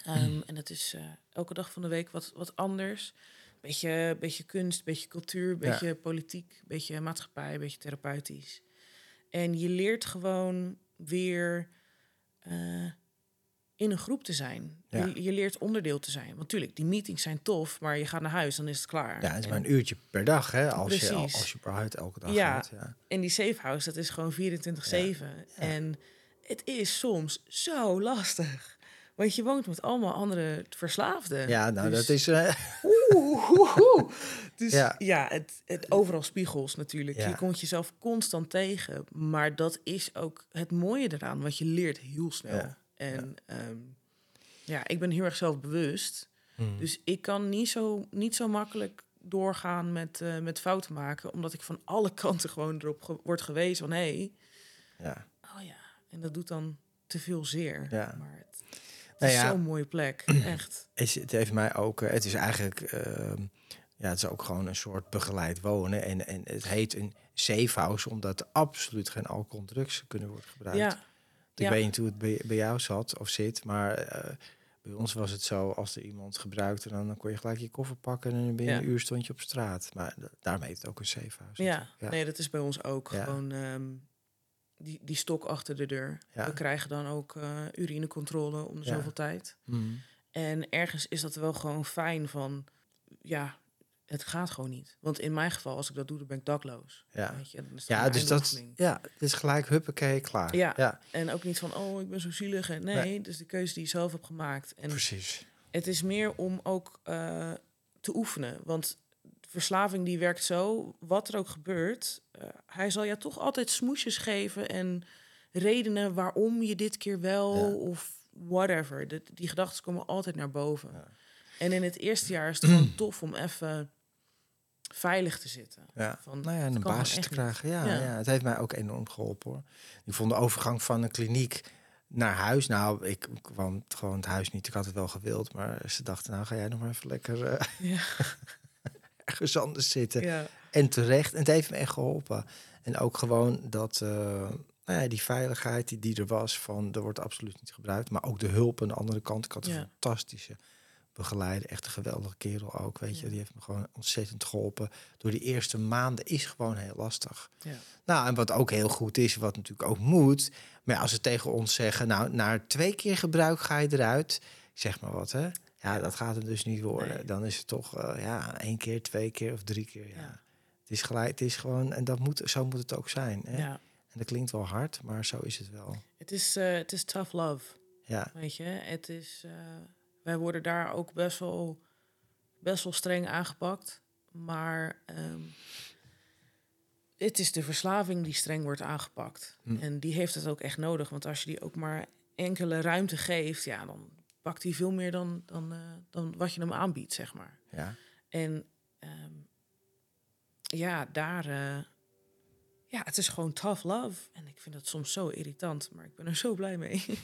Speaker 2: Ehm, en het is eh, elke dag van de week wat, wat anders. Beetje, beetje kunst, beetje cultuur, beetje politiek, beetje maatschappij, beetje therapeutisch. En je leert gewoon weer eh, in een groep te zijn.
Speaker 1: Ja.
Speaker 2: Je, je leert onderdeel te zijn. Want natuurlijk, die meetings zijn tof, maar je gaat naar huis, dan is het klaar.
Speaker 1: Ja, het is maar een uurtje per dag, hè? Als je, als je überhaupt elke dag
Speaker 2: Ja.
Speaker 1: gaat. Ja.
Speaker 2: En die safe house, dat is gewoon 24-7. En het is soms zo lastig. Want je woont met allemaal andere verslaafden.
Speaker 1: ja, nou,
Speaker 2: Dus-
Speaker 1: dat is... eh,
Speaker 2: Oeh, [LAUGHS] oeh, oeh. Dus
Speaker 1: Ja.
Speaker 2: ja, het, het overal spiegels natuurlijk.
Speaker 1: Ja.
Speaker 2: Je komt jezelf constant tegen. Maar dat is ook het mooie eraan, want je leert heel snel.
Speaker 1: Ja.
Speaker 2: En ja. ja, ik ben heel erg zelfbewust.
Speaker 1: hmm.
Speaker 2: Dus ik kan niet zo, niet zo makkelijk doorgaan met, eh, met fouten maken. Omdat ik van alle [LAUGHS] kanten gewoon erop ge- word gewezen van... hé, hey,
Speaker 1: ja.
Speaker 2: En dat doet dan te veel zeer.
Speaker 1: Ja.
Speaker 2: Maar het, het
Speaker 1: Nou
Speaker 2: is
Speaker 1: ja.
Speaker 2: zo'n mooie plek, [CLEARS THROAT] echt.
Speaker 1: Het, heeft mij ook... eh, Het is eigenlijk... ehm, ja, het is ook gewoon een soort begeleid wonen. En, en het heet een safe house, omdat er absoluut geen alcohol en drugs kunnen worden gebruikt.
Speaker 2: Ja,
Speaker 1: Ik
Speaker 2: ja.
Speaker 1: weet niet hoe het bij, bij jou zat of zit, maar eh, bij ons was het zo, als er iemand gebruikte, dan, dan kon je gelijk je koffer pakken en binnen
Speaker 2: Ja.
Speaker 1: een uur stond je op straat. Maar da- daarom heet het ook een safe house.
Speaker 2: Ja, nee, dat is bij ons ook gewoon ehm, die, die stok achter de deur.
Speaker 1: Ja.
Speaker 2: We krijgen dan ook eh, urinecontrole om de
Speaker 1: Ja.
Speaker 2: zoveel tijd.
Speaker 1: Mm.
Speaker 2: En ergens is dat wel gewoon fijn van, ja, het gaat gewoon niet. Want in mijn geval, als ik dat doe, dan ben ik dakloos.
Speaker 1: Ja.
Speaker 2: Weet je, dat
Speaker 1: Ja, dus dat ja, het is gelijk huppakee, klaar.
Speaker 2: Ja.
Speaker 1: ja
Speaker 2: En ook niet van, oh, ik ben zo zielig. En nee,
Speaker 1: Nee.
Speaker 2: dus de keuze die je zelf hebt gemaakt. En
Speaker 1: precies.
Speaker 2: het is meer om ook eh, te oefenen. Want verslaving die werkt zo, wat er ook gebeurt, eh, hij zal je toch altijd smoesjes geven en redenen waarom je dit keer wel
Speaker 1: Ja.
Speaker 2: of whatever. De, die gedachten komen altijd naar boven.
Speaker 1: Ja.
Speaker 2: En in het eerste jaar is het gewoon tof om even veilig te zitten.
Speaker 1: Ja.
Speaker 2: Van,
Speaker 1: Nou ja, en een basis te krijgen. Ja,
Speaker 2: Ja.
Speaker 1: ja. het heeft mij ook enorm geholpen hoor. Ik vond de overgang van een kliniek naar huis. Nou, ik kwam gewoon het huis niet. Ik had het wel gewild, maar ze dachten, nou ga jij nog maar even lekker eh,
Speaker 2: Ja, [LAUGHS]
Speaker 1: ergens anders zitten.
Speaker 2: ja,
Speaker 1: En terecht. En het heeft me echt geholpen. En ook gewoon dat, eh, nou ja, die veiligheid die, die er was, van er wordt absoluut niet gebruikt. Maar ook de hulp aan de andere kant. Ik had een
Speaker 2: Ja.
Speaker 1: fantastische begeleider, echt een geweldige kerel ook, weet je.
Speaker 2: Ja.
Speaker 1: Die heeft me gewoon ontzettend geholpen. Door die eerste maanden is gewoon heel lastig.
Speaker 2: ja.
Speaker 1: Nou, en wat ook heel goed is, wat natuurlijk ook moet. Maar als ze tegen ons zeggen, nou, na twee keer gebruik ga je eruit. Zeg maar wat, hè. Ja, dat gaat het dus niet worden.
Speaker 2: Nee.
Speaker 1: Dan is het toch, eh, ja, één keer, twee keer of drie keer. Ja.
Speaker 2: Ja.
Speaker 1: Het is gelijk, het is gewoon, en dat moet, zo moet het ook zijn. Hè?
Speaker 2: ja.
Speaker 1: En dat klinkt wel hard, maar zo is het wel.
Speaker 2: Het, is, eh, het is tough love.
Speaker 1: Ja,
Speaker 2: Weet je, het is. eh, wij worden daar ook best wel, best wel streng aangepakt. Maar ehm, het is de verslaving die streng wordt aangepakt.
Speaker 1: Hm.
Speaker 2: En die heeft het ook echt nodig. Want als je die ook maar enkele ruimte geeft, ja, dan pakt hij veel meer dan, dan, eh, dan wat je hem aanbiedt, zeg maar.
Speaker 1: ja.
Speaker 2: En ehm, ja, daar. eh, ja, het is gewoon tough love. En ik vind dat soms zo irritant, maar ik ben er zo blij mee. [LAUGHS]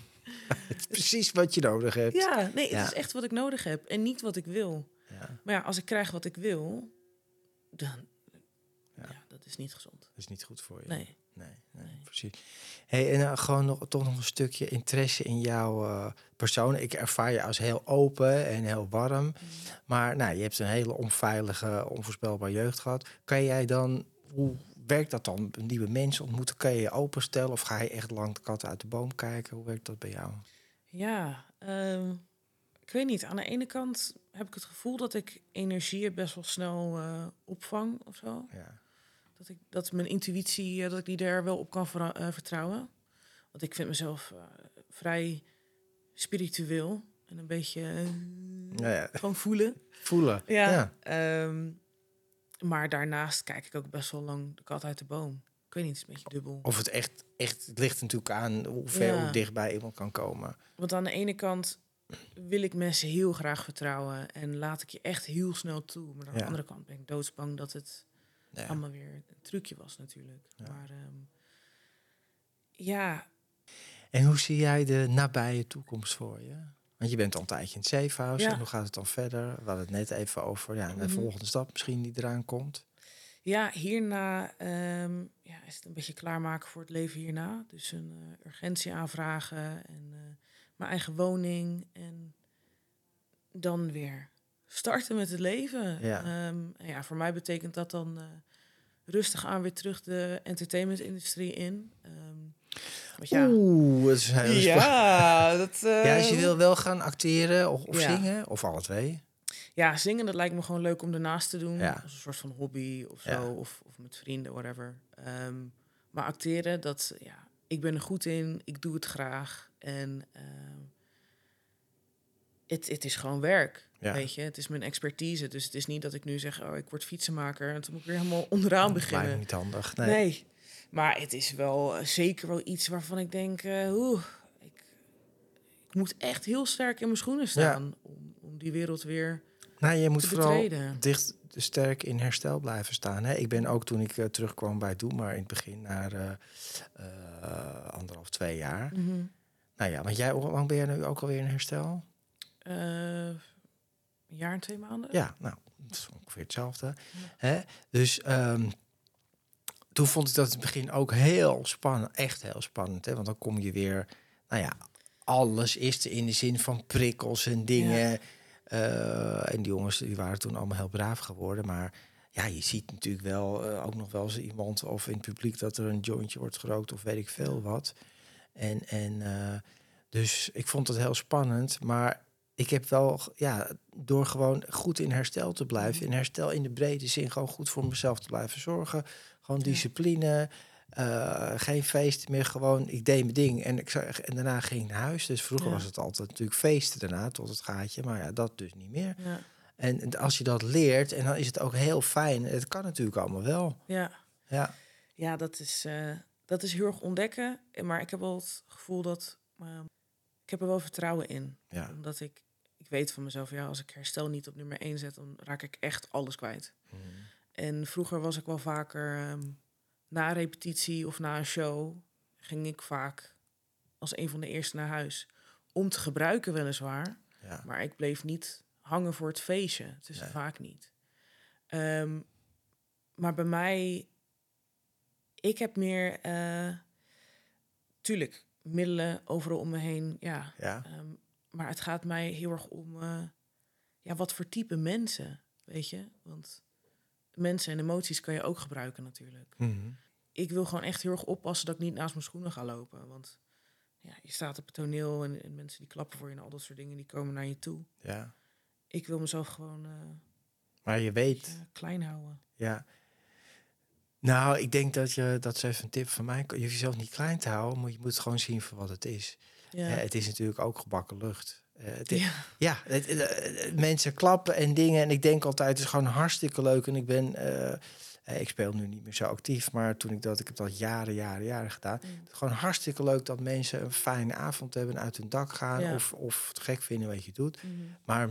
Speaker 1: Het is precies wat je nodig hebt.
Speaker 2: Ja, nee, het is echt wat ik nodig heb en niet wat ik wil.
Speaker 1: Ja,
Speaker 2: Maar ja, als ik krijg wat ik wil, dan... Ja,
Speaker 1: Ja.
Speaker 2: dat is niet gezond.
Speaker 1: dat is niet goed voor je.
Speaker 2: Nee.
Speaker 1: Nee, nee, precies. Hey, en uh, gewoon nog, toch nog een stukje interesse in jouw uh, persoon. Ik ervaar je als heel open en heel warm.
Speaker 2: Mm.
Speaker 1: Maar nou, je hebt een hele onveilige, onvoorspelbare jeugd gehad. Kan jij dan, hoe werkt dat dan? Nieuwe mensen ontmoeten, kan je je openstellen? Of ga je echt lang de kat uit de boom kijken? Hoe werkt dat bij jou?
Speaker 2: Ja, um, ik weet niet. Aan de ene kant heb ik het gevoel dat ik energieën best wel snel uh, opvang of zo.
Speaker 1: Ja.
Speaker 2: Dat, ik, dat mijn intuïtie, uh, dat ik die daar wel op kan ver, uh, vertrouwen. Want ik vind mezelf uh, vrij spiritueel en een beetje
Speaker 1: ja, ja.
Speaker 2: gewoon voelen.
Speaker 1: Voelen.
Speaker 2: Ja. ja. Um, maar daarnaast kijk ik ook best wel lang de kat uit de boom. Ik weet niet, het is een beetje dubbel.
Speaker 1: Of het echt, echt het ligt natuurlijk aan hoe ver, ja. hoe dichtbij iemand kan komen.
Speaker 2: Want aan de ene kant wil ik mensen heel graag vertrouwen en laat ik je echt heel snel toe. Maar aan ja. de andere kant ben ik doodsbang dat het ja. allemaal weer een trucje was natuurlijk. Ja. Maar um, ja.
Speaker 1: En hoe zie jij de nabije toekomst voor je? Want je bent al een tijdje in het safe house.
Speaker 2: Ja.
Speaker 1: En hoe gaat het dan verder? We hadden het net even over ja, de
Speaker 2: Mhm.
Speaker 1: volgende stap misschien die eraan komt.
Speaker 2: Ja, hierna um, ja, is het een beetje klaarmaken voor het leven hierna. Dus een uh, urgentie aanvragen en uh, mijn eigen woning. En dan weer starten met het leven.
Speaker 1: Ja.
Speaker 2: Ehm, en ja, voor mij betekent dat dan eh, rustig aan weer terug de entertainment-industrie in. Ehm, want ja,
Speaker 1: Oeh, dat is heel spannend.
Speaker 2: ja, [LAUGHS] dat, eh,
Speaker 1: Ja, als je wil wel gaan acteren of, of
Speaker 2: Ja.
Speaker 1: zingen, of alle twee.
Speaker 2: Ja, zingen, dat lijkt me gewoon leuk om daarnaast te doen.
Speaker 1: Ja.
Speaker 2: Als een soort van hobby of zo.
Speaker 1: Ja.
Speaker 2: Of, of met vrienden, whatever. Ehm, maar acteren, dat, ja, ik ben er goed in. Ik doe het graag. En ehm, het, het is gewoon werk,
Speaker 1: Ja.
Speaker 2: weet je. Het is mijn expertise. Dus het is niet dat ik nu zeg, oh, ik word fietsenmaker. En toen moet ik weer helemaal onderaan
Speaker 1: Dat
Speaker 2: beginnen.
Speaker 1: niet handig.
Speaker 2: Nee.
Speaker 1: Nee.
Speaker 2: Maar het is wel eh, zeker wel iets waarvan ik denk, eh, oeh, ik, ik moet echt heel sterk in mijn schoenen staan. Om, om die wereld weer
Speaker 1: Nou, je moet vooral
Speaker 2: betreden.
Speaker 1: dicht sterk in herstel blijven staan. Hè? Ik ben ook toen ik eh, terugkwam bij Doe, maar in het begin naar anderhalf, twee jaar.
Speaker 2: Mhm.
Speaker 1: Nou ja, want jij, hoe lang ben jij nu ook alweer in herstel?
Speaker 2: Eh, een jaar en twee maanden.
Speaker 1: Ja, nou, dat is ongeveer hetzelfde. Hè? Dus ehm, toen vond ik dat in het begin ook heel spannend, echt heel spannend. Hè? Want dan kom je weer, nou ja, alles is er in de zin van prikkels en dingen. Eh, en die jongens die waren toen allemaal heel braaf geworden. Maar ja, je ziet natuurlijk wel eh, ook nog wel eens iemand of in het publiek dat er een jointje wordt gerookt of weet ik veel wat. En, en eh, dus ik vond het heel spannend. Maar ik heb wel, ja, door gewoon goed in herstel te blijven, in herstel in de brede zin, gewoon goed voor mezelf te blijven zorgen. Gewoon discipline, eh, geen feest meer, gewoon, ik deed mijn ding en, ik, en daarna ging ik naar huis. Dus vroeger
Speaker 2: Ja.
Speaker 1: was het altijd natuurlijk feesten daarna, tot het gaatje, maar ja, dat dus niet meer.
Speaker 2: Ja,
Speaker 1: En als je dat leert, en dan is het ook heel fijn. Het kan natuurlijk allemaal wel.
Speaker 2: ja.
Speaker 1: Ja,
Speaker 2: ja dat, is, eh, dat is heel erg ontdekken. Maar ik heb wel het gevoel dat... ehm, ik heb er wel vertrouwen in.
Speaker 1: ja.
Speaker 2: Omdat ik, ik weet van mezelf, ja, als ik herstel niet op nummer één zet... dan raak ik echt alles kwijt. En vroeger was ik wel vaker ehm, na een repetitie of na een show... ging ik vaak als een van de eerste naar huis. Om te gebruiken weliswaar.
Speaker 1: ja.
Speaker 2: Maar ik bleef niet hangen voor het feestje. Het is
Speaker 1: Nee.
Speaker 2: vaak niet. Ehm, maar bij mij, ik heb meer, eh, tuurlijk, middelen overal om me heen. Ja,
Speaker 1: ja.
Speaker 2: Ehm, maar het gaat mij heel erg om, eh, ja, wat voor type mensen, weet je? Want mensen en emoties kan je ook gebruiken natuurlijk.
Speaker 1: Mhm.
Speaker 2: Ik wil gewoon echt heel erg oppassen dat ik niet naast mijn schoenen ga lopen. Want ja, je staat op het toneel en, en mensen die klappen voor je en al dat soort dingen, die komen naar je toe
Speaker 1: ja.
Speaker 2: ik wil mezelf gewoon eh,
Speaker 1: Maar je weet,
Speaker 2: ja, klein houden.
Speaker 1: Ja. Nou, ik denk dat je, dat is even een tip van mij. Je hoeft jezelf niet klein te houden, maar je moet het gewoon zien voor wat het is.
Speaker 2: Ja.
Speaker 1: Eh, het is natuurlijk ook gebakken lucht. Eh, het
Speaker 2: ja.
Speaker 1: ja, het- eh, mensen klappen en dingen. En ik denk altijd, het is gewoon hartstikke leuk. En ik ben, ik speel nu niet meer zo actief, maar toen ik dat, ik heb dat jaren, jaren, jaren gedaan.
Speaker 2: Mm.
Speaker 1: Het is gewoon hartstikke leuk dat mensen een fijne avond hebben, uit hun dak gaan
Speaker 2: Ja.
Speaker 1: of, of het gek vinden wat je doet.
Speaker 2: Mhm.
Speaker 1: Maar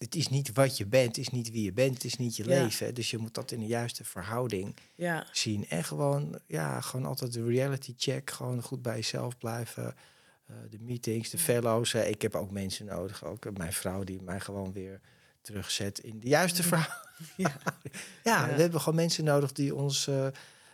Speaker 1: het is niet wat je bent, het is niet wie je bent, het is niet je
Speaker 2: Ja.
Speaker 1: leven. Dus je moet dat in de juiste verhouding
Speaker 2: ja,
Speaker 1: zien. En gewoon, ja, gewoon altijd de reality check. Gewoon goed bij jezelf blijven. Eh, de meetings, de fellows. ik heb ook mensen nodig. Ook mijn vrouw die mij gewoon weer terugzet in de juiste verhouding.
Speaker 2: Ja. [LAUGHS]
Speaker 1: ja,
Speaker 2: Ja.
Speaker 1: we hebben gewoon mensen nodig die ons... eh,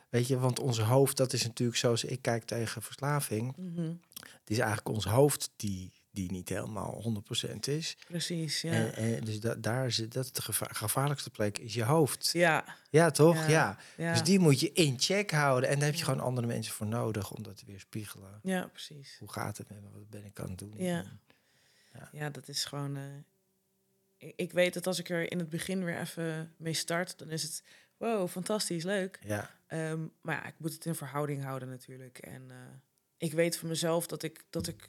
Speaker 1: weet je, want ons hoofd, dat is natuurlijk zoals ik kijk tegen verslaving.
Speaker 2: Mhm.
Speaker 1: Het is eigenlijk ons hoofd die, die niet helemaal 100% is.
Speaker 2: precies. Ja.
Speaker 1: En, en dus da- daar zit dat de geva- gevaarlijkste plek is je hoofd.
Speaker 2: ja,
Speaker 1: Ja, toch?
Speaker 2: Ja.
Speaker 1: ja.
Speaker 2: ja.
Speaker 1: Dus die moet je in check houden. En daar heb je gewoon andere mensen voor nodig om dat te weer spiegelen.
Speaker 2: ja, precies.
Speaker 1: Hoe gaat het met me? Wat ben ik aan het doen?
Speaker 2: Ja.
Speaker 1: En-
Speaker 2: Ja, dat is gewoon. eh, ik, ik weet dat als ik er in het begin weer even mee start, dan is het wow, fantastisch, leuk.
Speaker 1: ja.
Speaker 2: Ehm, maar ja, ik moet het in verhouding houden natuurlijk. En eh, ik weet van mezelf dat ik, dat ik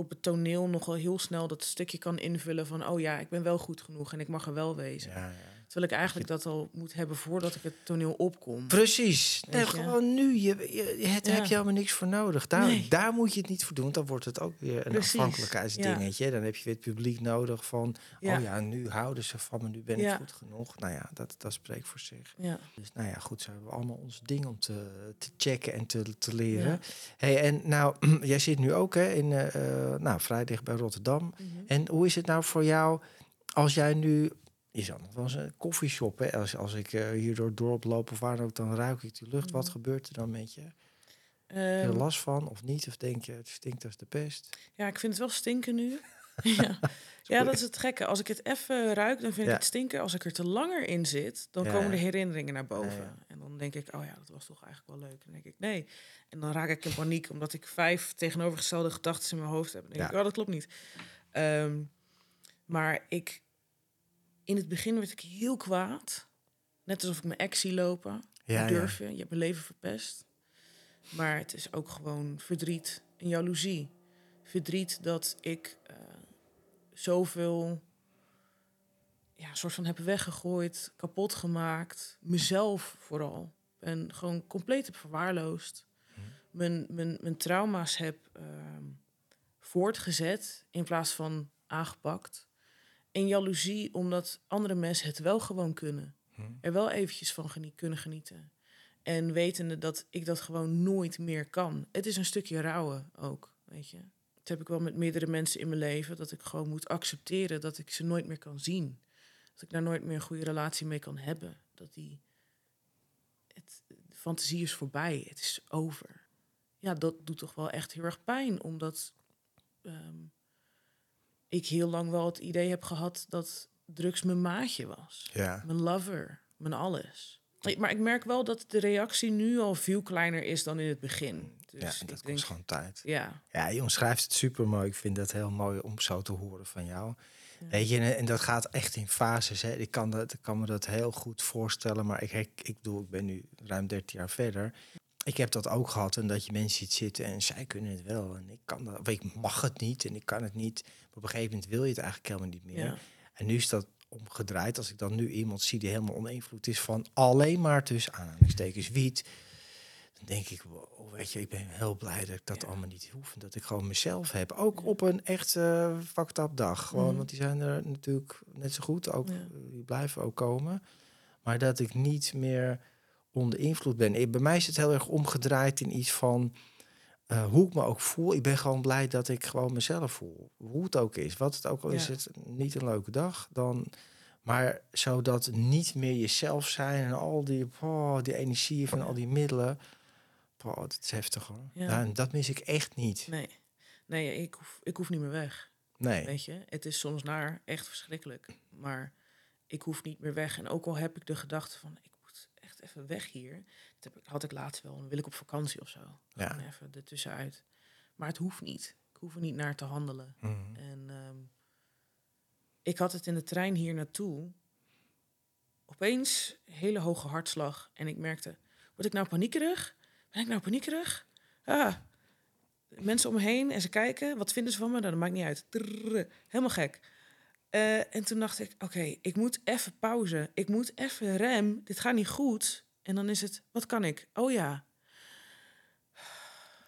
Speaker 2: op het toneel nogal heel snel dat stukje kan invullen van... oh ja, ik ben wel goed genoeg en ik mag er wel wezen.
Speaker 1: Ja, ja.
Speaker 2: Terwijl ik eigenlijk dat al moet hebben voordat ik het toneel opkom.
Speaker 1: Precies. Nee, gewoon nu. Je, je, het
Speaker 2: Ja.
Speaker 1: heb je helemaal niks voor nodig. Daar,
Speaker 2: Nee.
Speaker 1: daar moet je het niet voor doen. Dan wordt het ook weer een
Speaker 2: Precies.
Speaker 1: afhankelijkheidsdingetje. Dan heb je weer het publiek nodig van...
Speaker 2: Ja.
Speaker 1: oh ja, nu houden ze van me. Nu ben ik goed genoeg. Nou ja, dat, dat spreekt voor zich.
Speaker 2: Ja,
Speaker 1: Dus nou ja, goed, zo hebben we allemaal ons ding om te, te checken en te, te leren. Hey, en nou, [CLEARS THROAT] jij zit nu ook hè, in, eh, nou, vrij dicht bij Rotterdam.
Speaker 2: Mhm.
Speaker 1: En hoe is het nou voor jou als jij nu... Je zal nog wel eens een koffieshop, hè? Als, als ik eh, hier door het dorp loop of waar dan ook, dan ruik ik die lucht. Wat
Speaker 2: Mhm.
Speaker 1: gebeurt er dan met je? Heb je
Speaker 2: Ehm,
Speaker 1: er last van of niet? Of denk je, het stinkt als de pest?
Speaker 2: ja, ik vind het wel stinken nu. [LAUGHS] ja. ja, dat is het gekke. Als ik het even ruik, dan vind
Speaker 1: Ja.
Speaker 2: ik het stinken. Als ik er te langer in zit, dan
Speaker 1: Ja.
Speaker 2: komen de herinneringen naar boven.
Speaker 1: Ja.
Speaker 2: En dan denk ik, oh ja, dat was toch eigenlijk wel leuk. En dan denk ik, nee. En dan raak ik in paniek, omdat ik vijf tegenovergestelde gedachten in mijn hoofd heb. En denk
Speaker 1: Ja.
Speaker 2: ik, oh, dat klopt niet. Ehm, maar ik, in het begin werd ik heel kwaad. Net alsof ik mijn ex zie lopen.
Speaker 1: Ja,
Speaker 2: durf je? Je hebt mijn leven verpest. Maar het is ook gewoon verdriet en jaloezie. Verdriet dat ik eh, zoveel ja, soort van heb weggegooid, kapot gemaakt. Mezelf vooral. En gewoon compleet heb verwaarloosd. Mijn, mijn, mijn trauma's heb ehm, voortgezet in plaats van aangepakt. En jaloezie omdat andere mensen het wel gewoon kunnen. Er wel eventjes van genie- kunnen genieten. En wetende dat ik dat gewoon nooit meer kan. Het is een stukje rouwen ook, weet je. Dat heb ik wel met meerdere mensen in mijn leven. Dat ik gewoon moet accepteren dat ik ze nooit meer kan zien. Dat ik daar nooit meer een goede relatie mee kan hebben. Dat die... Het, de fantasie is voorbij. Het is over. Ja, dat doet toch wel echt heel erg pijn. Omdat ehm, ik heel lang wel het idee heb gehad dat drugs mijn maatje was
Speaker 1: Ja.
Speaker 2: mijn lover, mijn alles. Ik- Maar ik merk wel dat de reactie nu al veel kleiner is dan in het begin. Dus
Speaker 1: ja, en dat
Speaker 2: denk,
Speaker 1: kost gewoon tijd.
Speaker 2: ja,
Speaker 1: Ja, je omschrijft het super mooi. Ik vind dat heel mooi om zo te horen van jou.
Speaker 2: Ja.
Speaker 1: Weet je, en, en dat gaat echt in fases. Hè. Ik, kan dat, ik kan me dat heel goed voorstellen, maar ik, ik, ik, doe, ik ben nu ruim 13 jaar verder. Ik heb dat ook gehad en dat je mensen ziet zitten en zij kunnen het wel en ik kan dat, of ik mag het niet en ik kan het niet. Maar op een gegeven moment wil je het eigenlijk helemaal niet meer.
Speaker 2: ja,
Speaker 1: En nu is dat omgedraaid. Als ik dan nu iemand zie die helemaal oninvloed is van alleen maar tussen aanhalingstekens wiet. Dan denk ik, wow, weet je, ik ben heel blij dat ik dat
Speaker 2: Ja.
Speaker 1: allemaal niet hoef. En dat ik gewoon mezelf heb. Ook op een echt eh fucked up dag. Gewoon,
Speaker 2: Mhm.
Speaker 1: want die zijn er natuurlijk net zo goed. Ook,
Speaker 2: Ja.
Speaker 1: eh, Die blijven ook komen. Maar dat ik niet meer onder invloed ben. Eh, Bij mij is het heel erg omgedraaid in iets van... eh, hoe ik me ook voel, ik ben gewoon blij dat ik gewoon mezelf voel. Hoe het ook is, wat het ook al is, het niet een leuke dag, dan... Maar zodat niet meer jezelf zijn en al die, oh, die energie van al die middelen. Oh, dat is heftig hoor.
Speaker 2: Ja.
Speaker 1: En dat mis ik echt niet.
Speaker 2: nee. Nee, ik hoef, ik hoef niet meer weg,
Speaker 1: Nee.
Speaker 2: weet je. Het is soms naar echt verschrikkelijk, maar ik hoef niet meer weg. En ook al heb ik de gedachte van, ik echt even weg hier. Dat heb ik, had ik laatst wel, dan wil ik op vakantie of zo.
Speaker 1: Ja.
Speaker 2: Even ertussenuit. Maar het hoeft niet. Ik hoef er niet naar te handelen.
Speaker 1: Mhm.
Speaker 2: En ehm, ik had het in de trein hier naartoe. Opeens hele hoge hartslag. En ik merkte, word ik nou paniekerig? Ben ik nou paniekerig? Ah, mensen om me heen en ze kijken. Wat vinden ze van me? Nou, dat maakt niet uit. Trrr, helemaal gek. Eh, en toen dacht ik, oké, ik moet even pauze. Ik moet even rem. Dit gaat niet goed. En dan is het, wat kan ik? Oh ja,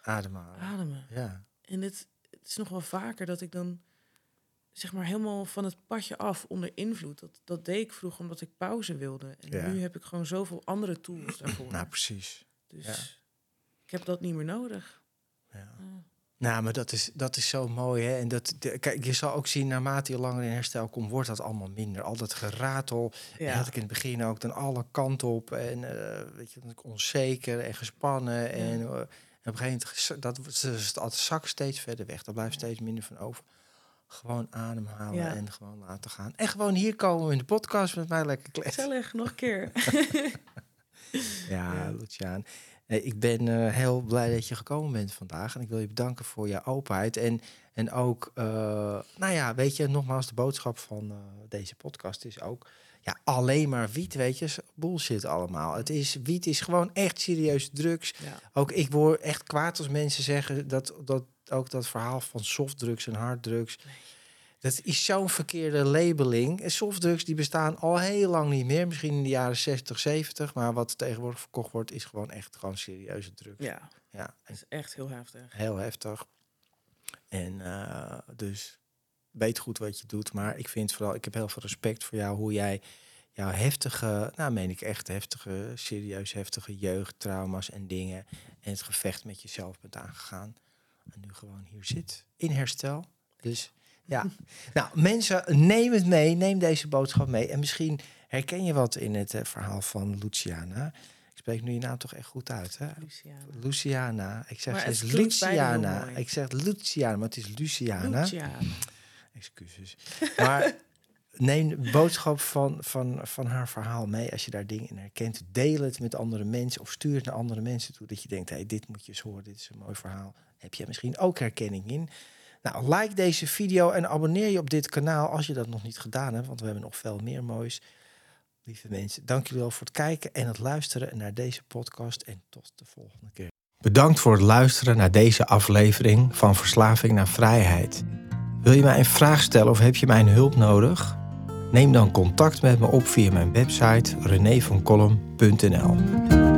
Speaker 1: Ademhalen.
Speaker 2: ademen.
Speaker 1: Ja.
Speaker 2: En het, het is nog wel vaker dat ik dan zeg maar helemaal van het padje af onder invloed. Dat, dat deed ik vroeger omdat ik pauze wilde. En
Speaker 1: Ja.
Speaker 2: nu heb ik gewoon zoveel andere tools [CLEARS THROAT] daarvoor.
Speaker 1: Nou, precies.
Speaker 2: dus
Speaker 1: ja.
Speaker 2: ik heb dat niet meer nodig.
Speaker 1: Ja.
Speaker 2: Ja.
Speaker 1: Nou, maar dat is, dat is zo mooi. Hè? En dat, de- kijk, je zal ook zien, naarmate je langer in herstel komt, wordt dat allemaal minder. Al dat geratel. En
Speaker 2: Ja.
Speaker 1: had ik in het begin ook dan alle kanten op. En eh, weet je, dan onzeker en gespannen. En, eh, en op een gegeven moment, dat, was- dat zak steeds verder weg. Daar blijft steeds minder van over. Gewoon ademhalen
Speaker 2: Ja.
Speaker 1: en gewoon laten gaan. En gewoon hier komen in de podcast met mij lekker kletsen.
Speaker 2: Gezellig, nog een keer. [LAUGHS]
Speaker 1: Ja,
Speaker 2: Ja.
Speaker 1: Luciaan. Nee, ik ben eh, heel blij dat je gekomen bent vandaag. En ik wil je bedanken voor je openheid. En, en ook, eh, nou ja, weet je, nogmaals, de boodschap van eh, deze podcast is ook... Ja, alleen maar wiet, weet je, bullshit allemaal. Het is, wiet is gewoon echt serieus drugs.
Speaker 2: ja.
Speaker 1: Ook ik word echt kwaad als mensen zeggen dat, dat ook dat verhaal van softdrugs en harddrugs. Dat is zo'n verkeerde labeling. En softdrugs die bestaan al heel lang niet meer. Misschien in de jaren 60, 70. Maar wat tegenwoordig verkocht wordt, is gewoon echt gewoon serieuze drugs.
Speaker 2: ja,
Speaker 1: Ja,
Speaker 2: dat is echt heel heftig.
Speaker 1: heel heftig. En eh, dus weet goed wat je doet. Maar ik vind vooral, ik heb heel veel respect voor jou, hoe jij jouw heftige, nou meen ik echt heftige, serieus heftige jeugdtrauma's en dingen. En het gevecht met jezelf bent aangegaan. En nu gewoon hier zit, in herstel. Dus ja, [LAUGHS] nou mensen, neem het mee, neem deze boodschap mee. En misschien herken je wat in het eh, verhaal van Luciana. Ik spreek nu je naam toch echt goed uit, hè?
Speaker 2: Luciana.
Speaker 1: Luciana. Ik zeg is Luciana. Ik zeg Luciana, maar het is Luciana.
Speaker 2: Luciana.
Speaker 1: excuses. Maar [LAUGHS] neem de boodschap van, van, van haar verhaal mee. Als je daar dingen in herkent, deel het met andere mensen of stuur het naar andere mensen toe. Dat je denkt, hey, dit moet je eens horen, dit is een mooi verhaal. Heb je misschien ook herkenning in? Nou, like deze video en abonneer je op dit kanaal als je dat nog niet gedaan hebt, want we hebben nog veel meer moois. Lieve mensen, dank jullie wel voor het kijken en het luisteren naar deze podcast en tot de volgende keer. Bedankt voor het luisteren naar deze aflevering van Verslaving naar Vrijheid. Wil je mij een vraag stellen of heb je mijn hulp nodig? Neem dan contact met me op via mijn website renévancolum.nl.